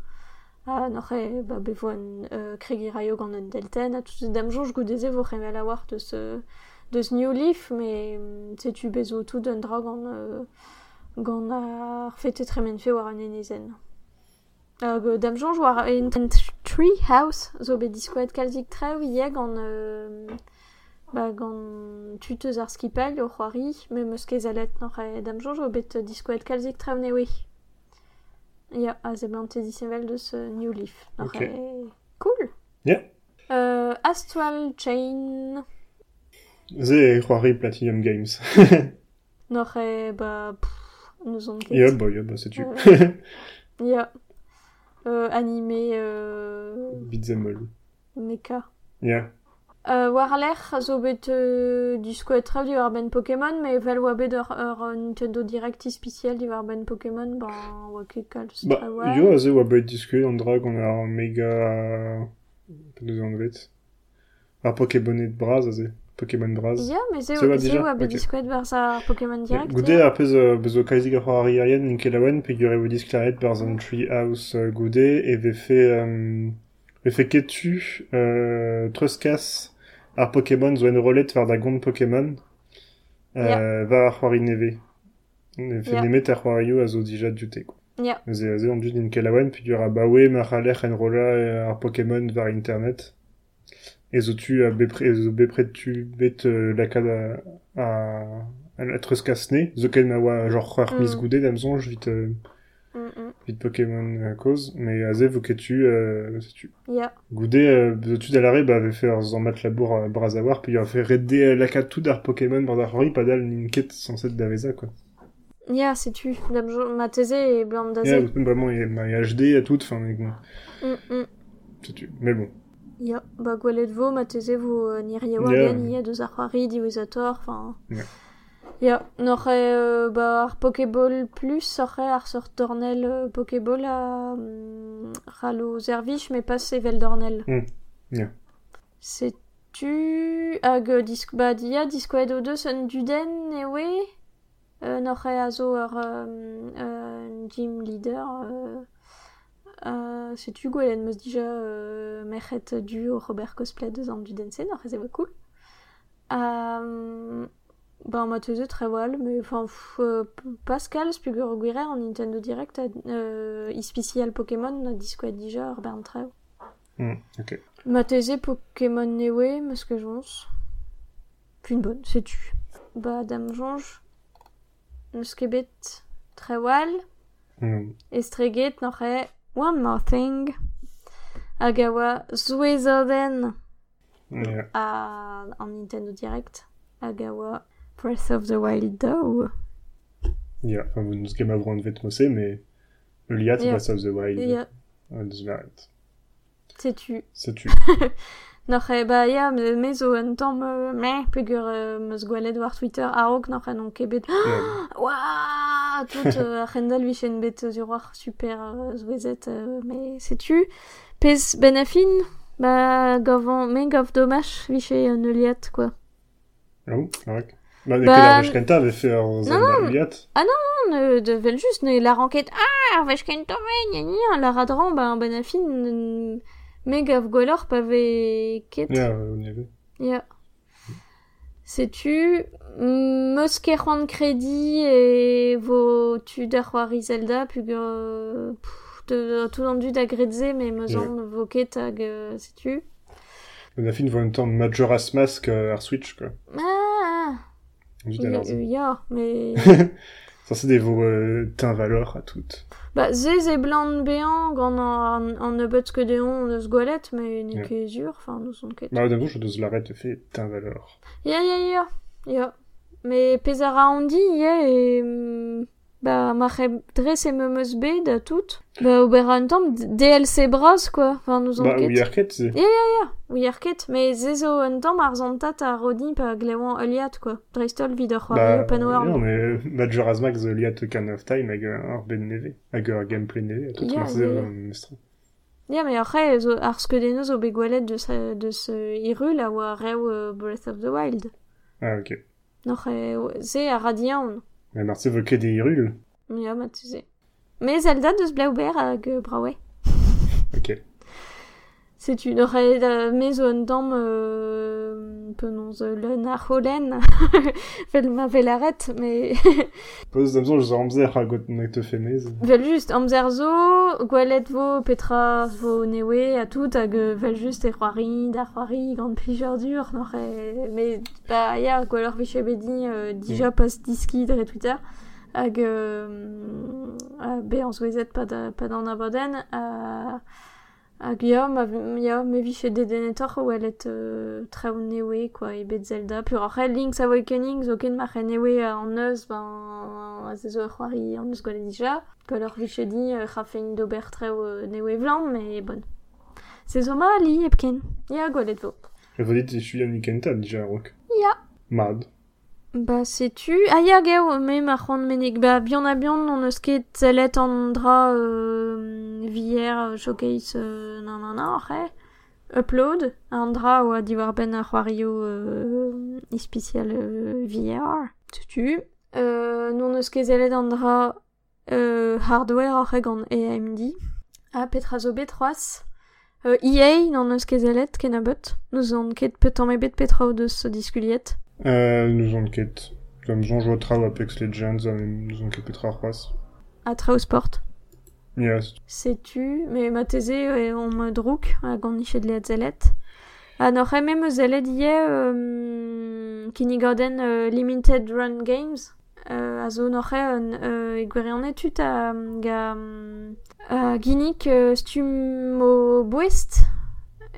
Speaker 1: uh, n'oc'h ba bevo an euh, kregi raio gant an delten a tout dam jonj goudeze vo c'hemel a war de ce de ce New Leaf mais mm, setu bezo tout d'un dra gant euh, gant ar fete tremen fe war an nenezen Hag euh, dam jonj war en tree house zo bet diskouet kalzik trev ie gant euh, ba gant tuteuz ar skipel o c'hoari, me meus ket zalet noc'h e dam jonj o bet diskoet kalzik trav newe. Ya, a ze blant te disevel deus New Leaf. Noc'h e... Cool
Speaker 2: Yeah.
Speaker 1: Euh, Astral Chain,
Speaker 2: Ze Games.
Speaker 1: noc'h e, ba, pff, nous on
Speaker 2: yeah, bah, yeah, bah, c'est tu. *laughs*
Speaker 1: Euh, Ya. Euh, animé, euh,
Speaker 2: Beat'em all.
Speaker 1: mecha.
Speaker 2: Yeah.
Speaker 1: Euh, war l'er zo bet euh, du skoet trav di war ben Pokémon, mais vel oa bet ur, ur euh, Nintendo Direct spécial di war ben Pokémon, ben oa ket kalz
Speaker 2: Bah, yo, ze oa bet diskuet an drag on ar mega... Pe deus an dret. Ar Pokémonet braz, a ze. Pokémon braz.
Speaker 1: Ya, mais ze
Speaker 2: Se oa
Speaker 1: ze
Speaker 2: déjà
Speaker 1: oa bet
Speaker 2: Ok.
Speaker 1: du skoet bar sa Pokémon Direct.
Speaker 2: Goude
Speaker 1: ya.
Speaker 2: ar pez euh, bezo kaizik ar c'hoari arien ninkelawen pe gure vo disklaret bar zan Treehouse euh, goude e. Euh, ketu euh, treuskas ar Pokémon zo en rolet da gont Pokémon euh, va ar c'hoari neve. Ne fe
Speaker 1: Ya.
Speaker 2: nemet ar c'hoarioù a zo dija dute. quoi.
Speaker 1: Ya.
Speaker 2: Ze, ze an dud ninkelawen pe gure a bawe ma c'haler en rola ar Pokémon var internet. E zo tu a bepre, zo bepre tu bet euh, lakad a, a, a la treuskas ne, zo ken ma oa genre c'hoar
Speaker 1: Mm.
Speaker 2: mis goude d'am zonj vite, euh,
Speaker 1: Mm, mm.
Speaker 2: vite Pokémon euh, cause, mais a ze vo ket tu, euh, se tu.
Speaker 1: Ya.
Speaker 2: Goude, euh, zo tu d'alare, ba ave fait ur mat labour euh, braz a war, pe a fait redde euh, lakad tout d'ar Pokémon bar d'ar c'hoari, pa dal ninket sanset d'aveza, quoi.
Speaker 1: Ya, dam jo ma teze e blant da
Speaker 2: Yeah,
Speaker 1: ze.
Speaker 2: vraiment, il y a ma HD à tout, enfin, mais bon,
Speaker 1: Mm, mm.
Speaker 2: se tu. Mais bon.
Speaker 1: Ya, ba gwelet vo, ma teze vo uh, nir ye
Speaker 2: Ya.
Speaker 1: wagen, ia deus ar c'hoari, diwizator, enfin...
Speaker 2: Ya.
Speaker 1: Ya, n'oc'h e, euh, ba ar Pokéball plus, oc'h e ar sort dornel euh, Pokéball a mm, ralo zervich, mais pas sevel dornel.
Speaker 2: Mm, ya.
Speaker 1: Setu hag euh, disk ba dia diskoet o deus un duden e we euh, n'oc'h e a zo euh, gym leader euh, euh, setu gwellen meus dija euh, merc'het du Robert cosplay deus an duden se n'oc'h e ze cool euh, ba ma tre wal mais enfin euh, Pascal spugur gwire en Nintendo Direct euh, ispicial Pokémon diskoet dija ur bern trev
Speaker 2: Mm, ok.
Speaker 1: Ma teze Pokémon Newe, meus que. Puis une bonne, c'est tu. Ba dam jonj. Meus ket bet tre wal.
Speaker 2: Mm.
Speaker 1: Estreget n'oc'h e One More Thing. Hag a oa Zouezoden
Speaker 2: Yeah.
Speaker 1: an Nintendo Direct. Hag a oa Breath of the Wild Dow.
Speaker 2: Ja, enfin, vous nous game avant de vet mossé, mais le liat,
Speaker 1: Ja.
Speaker 2: Breath of the Wild, deus varet.
Speaker 1: c'est tu.
Speaker 2: Ça tue. *laughs*
Speaker 1: N'oc'h e ba ya, me me zo un tamm euh, meh, pegur euh, meus gwalet war Twitter a-raok n'oc'h e non ket bet
Speaker 2: Yeah.
Speaker 1: Waouh Tout euh, Rendal vichen bet war super euh, zouezet, euh, mais sais-tu Pez ben Bah, mais gav dommage, viche un liat, quoi.
Speaker 2: Ah bon Correct. Bah,
Speaker 1: Bah,
Speaker 2: bah... avait fait un Zelda liat.
Speaker 1: On ne devait juste ne la renquête. Ah, gna gna, la radran, bah, ben afin, euh, mais gav gwalor pave ket.
Speaker 2: Ja, on y avait.
Speaker 1: Ya. Sais-tu, meus ket c'hoant kredi e vo tu da c'hoari Zelda, pug euh, tout an dud a gredze, mais meus
Speaker 2: Yeah.
Speaker 1: an vo ket hag, euh, sais-tu?
Speaker 2: On a fait une fois temps Majora's Mask euh, ar Switch, quoi.
Speaker 1: Ah, ya, mais... *laughs*
Speaker 2: Ça, c'est des vos euh, valeur à toutes.
Speaker 1: Bah, ze e blant bean gant an, an nebeut ket deon eus gwelet, me ne ket zur, enfin, nous on ket.
Speaker 2: Bah, d'un je deus l'arrête fait teint valeur.
Speaker 1: Ya, ya, ya, ya. Me pez a raondi, ya, e... Ba, ma c'he dres e memeus bet da tout. Ba, ober an tamm, DLC braz, quoi. Enfin, nous on
Speaker 2: Bah,
Speaker 1: ket.
Speaker 2: oui, arcade, c'est.
Speaker 1: Oui, ar ket. Me ze zo an tamm ar zantat a rodi pa glewan euliat, quoi. Dreistol vid ur c'hoari open world.
Speaker 2: non, mais euh, Majora's Max the liat Can of Time hag ar ben neve, hag ur gameplay neve, a tout
Speaker 1: Ya,
Speaker 2: marse
Speaker 1: ya,
Speaker 2: euh,
Speaker 1: ya. Ya, me après, zo, ar skedeno zo bet gwelet de, ce, de ce iru la oa rew euh, Breath of the Wild.
Speaker 2: Ah, ok.
Speaker 1: Noch e, ze a radiaon.
Speaker 2: Mais marse vo ket de Hyrule.
Speaker 1: Ya, ma tu se. Me Zelda.
Speaker 2: Ok.
Speaker 1: Setu, noch e da me zo an tamm euh, penons *laughs* *laughs* euh, leun ar holen. Fel ma velaret,
Speaker 2: d'amzon, je amzer a got nek te femez.
Speaker 1: Vel just, amzer zo, vo petra vo newe a tout hag euh, vel just e c'hoari, da c'hoari, gant plijer dur, noch e... Me, ba, ya, viche bedi euh, dija pas diski Twitter, hag euh, be an souezet pa, da, pa d'an abaden, a... Hag ya, ma, ya, me viche dedenetor welet euh, traoù newe, quoi, e bet Zelda. Pur après, Link's Awakening, zo ken ma c'he newe an eus, ben, a ze zo e c'hoari an eus gwelet dija. Kolor viche di, euh, fein d'ober traoù euh, newe vlan, mais bon. Se zo ma li epken. Ya, gwelet vo.
Speaker 2: Je vous dites, je suis Yannick Enta, déjà, rock.
Speaker 1: Ya.
Speaker 2: Mad.
Speaker 1: Ba, setu... Ah, ya, geo, me ma c'hoant menig. Ba, bihan a bihan, on eus ket zellet an dra euh, vier, euh, showcase, euh, nan nan nan, après. Upload, an dra oa diwar ben a c'hoario euh, euh, VR. Setu. Euh, non eus ket zellet an dra euh, hardware gant AMD. Ah, petra zo bet c'hoaz. Euh, EA, non eus ket zellet, ken a bet. Nous on ket petan me bet petra o deus diskuliet.
Speaker 2: Euh, nous on ket. Trao Apex Legends, nous on ket petra c'hoaz.
Speaker 1: A trao sport.
Speaker 2: Yes.
Speaker 1: Setu, me ma teze e on me drouk a gannichet le zelet. A noc'h eme me zelet ie um, kini garden uh, limited run games. Uh, a zo noc'h e un uh, e gwerion tut a ga um, uh, ginnik uh, stum o bouest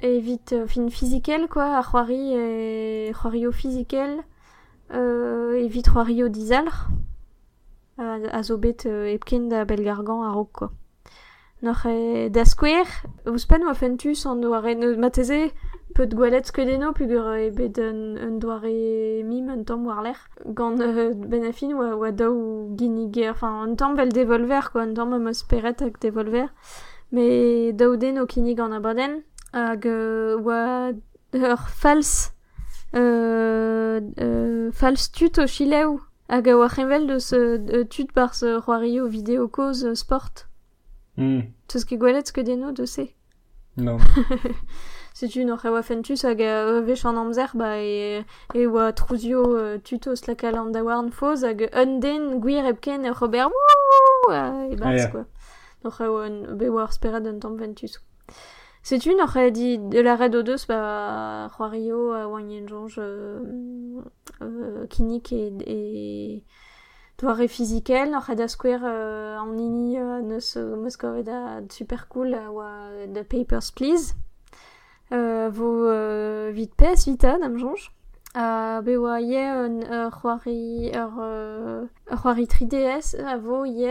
Speaker 1: evit uh, fin fizikel quoi a c'hoari e c'hoario fizikel uh, evit c'hoario dizalr a, a zo bet uh, epken da belgargan a rok quoi. Noch e da skwer, ouz pen oa fentus an doare ne mateze peut skedeno pugur e bet un, un doare mim un tamm war l'er. Gant euh, ben a fin oa, oa daou ginnig e, enfin un devolver quoi, un tamm am eus devolver. Me daou den o kinnig an abaden hag euh, oa ur fals euh, euh, fals tut o chileou hag c'henvel deus euh, tut c'hoario vidéo cause euh, sport.
Speaker 2: Mm.
Speaker 1: Teus ket gwelet ket deno se.
Speaker 2: Non. *laughs*
Speaker 1: Setu n'oc'h e oa fentus hag a vech an amzer ba e, e oa trouzio uh, tutos la kal da warn foz hag un den gwir epken e Robert wouh e bas
Speaker 2: ah, yeah.
Speaker 1: quoi. N'oc'h e oa be oa ar sperad un tamm fentus. Setu n'oc'h e di de la red o deus ba c'hoario a oa jonge euh, euh, kinik e, e doare fizikel n'oc'h e da skwer euh, an ini euh, neus euh, super cool oa The Papers, Please. Euh, vo euh, vit PS Vita, dam jonge. Uh, be oa ie un c'hoari, ur, euh, ur c'hoari 3DS a vo ie.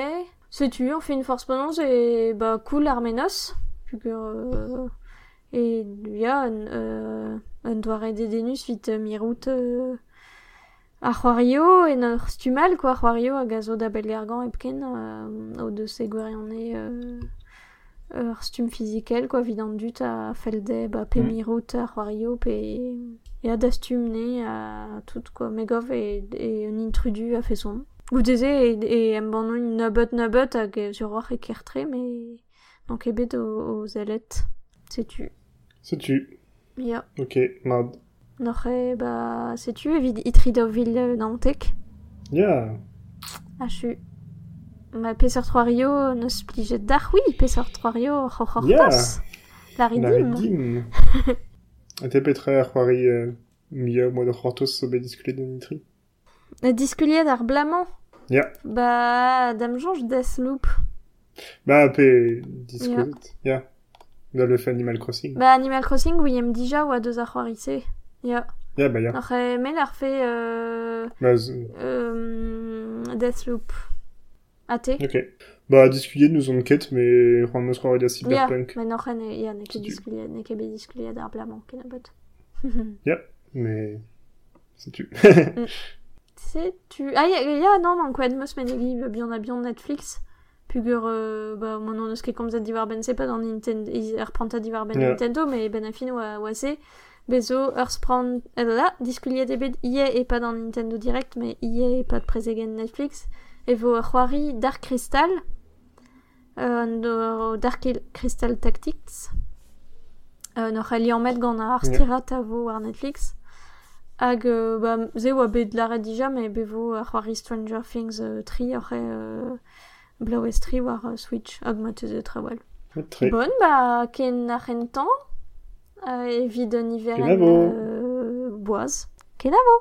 Speaker 1: Setu, on fait une force prononce et bah cool armenos. Euh, et ya un, euh, un doare dedenus vit euh, mirout euh, a c'hoario en ur stumal quoi c'hoario a gazo da belgargan epken euh, deus e gwerionne euh, ur stum physikel quoi vidant dut a felde ba pe
Speaker 2: Mm.
Speaker 1: mirout a c'hoario pe e a da stum ne a tout quoi megov e, e un intrudu a fait son Gouteze e, e em banno un nabut nabut hag e sur war e kertre mais donc ebet o, o zelet setu
Speaker 2: C'est-tu?
Speaker 1: ya
Speaker 2: Ok, mad.
Speaker 1: Noch e, ba, setu evit itrid o vil euh, nantek?
Speaker 2: Yeah.
Speaker 1: Achu. Ma peseur 3 rio neus plijet dar, oui, peseur 3 rio c'hoc'h
Speaker 2: Yeah.
Speaker 1: La ridim.
Speaker 2: redim. *laughs* Ate petra ar c'hoari euh, mia moa da c'hortos so bet diskulet da nitri.
Speaker 1: La disculiet ar blamant.
Speaker 2: Ja.
Speaker 1: Bah, Dame Jonge Deathloop.
Speaker 2: Bah, pe diskozet. Ja. Da le fait Animal Crossing.
Speaker 1: Bah, Animal Crossing, oui, aime déjà ou à deux arroirise. Ja.
Speaker 2: Ja, ja.
Speaker 1: Noch, euh, mais leur fait, *laughs* *laughs* euh,
Speaker 2: Bah, z-
Speaker 1: euh, Deathloop. AT.
Speaker 2: ok. Bah, diskuliet nous on ket, mais Juan Mos Roida
Speaker 1: Ja,
Speaker 2: Cyberpunk.
Speaker 1: men ja, ne ket
Speaker 2: Si tu-
Speaker 1: diskuliet, ne ket be ken abot.
Speaker 2: Mais. C'est tu.
Speaker 1: C'est tu... Ah, ya, ya, non, meus men bihan a Netflix. Pugur, euh, bah, mon nom, divar ben, c'est pas dans Nintendo, il reprend divar ben
Speaker 2: Ja.
Speaker 1: Nintendo, mais ben c'est. Bezo, euh, là, diskuliet ebet, ie et pas dans Nintendo Direct, mais ie et pas de présegen Netflix. Et vo ur c'hoari Dark Crystal, euh, Dark Crystal Tactics, euh, no c'hali an met gant ar stirat a vo ar Netflix. Hag, euh, ba, ze oa bet lare dija, mais bevo ar c'hoari Stranger Things euh, 3, ar euh, Blaues 3 war euh, Switch, hag ma teuze trawal. Bon, bah, ken ar rentan, euh, evit un hiveren
Speaker 2: Kenavo.
Speaker 1: euh, boaz. Kenavo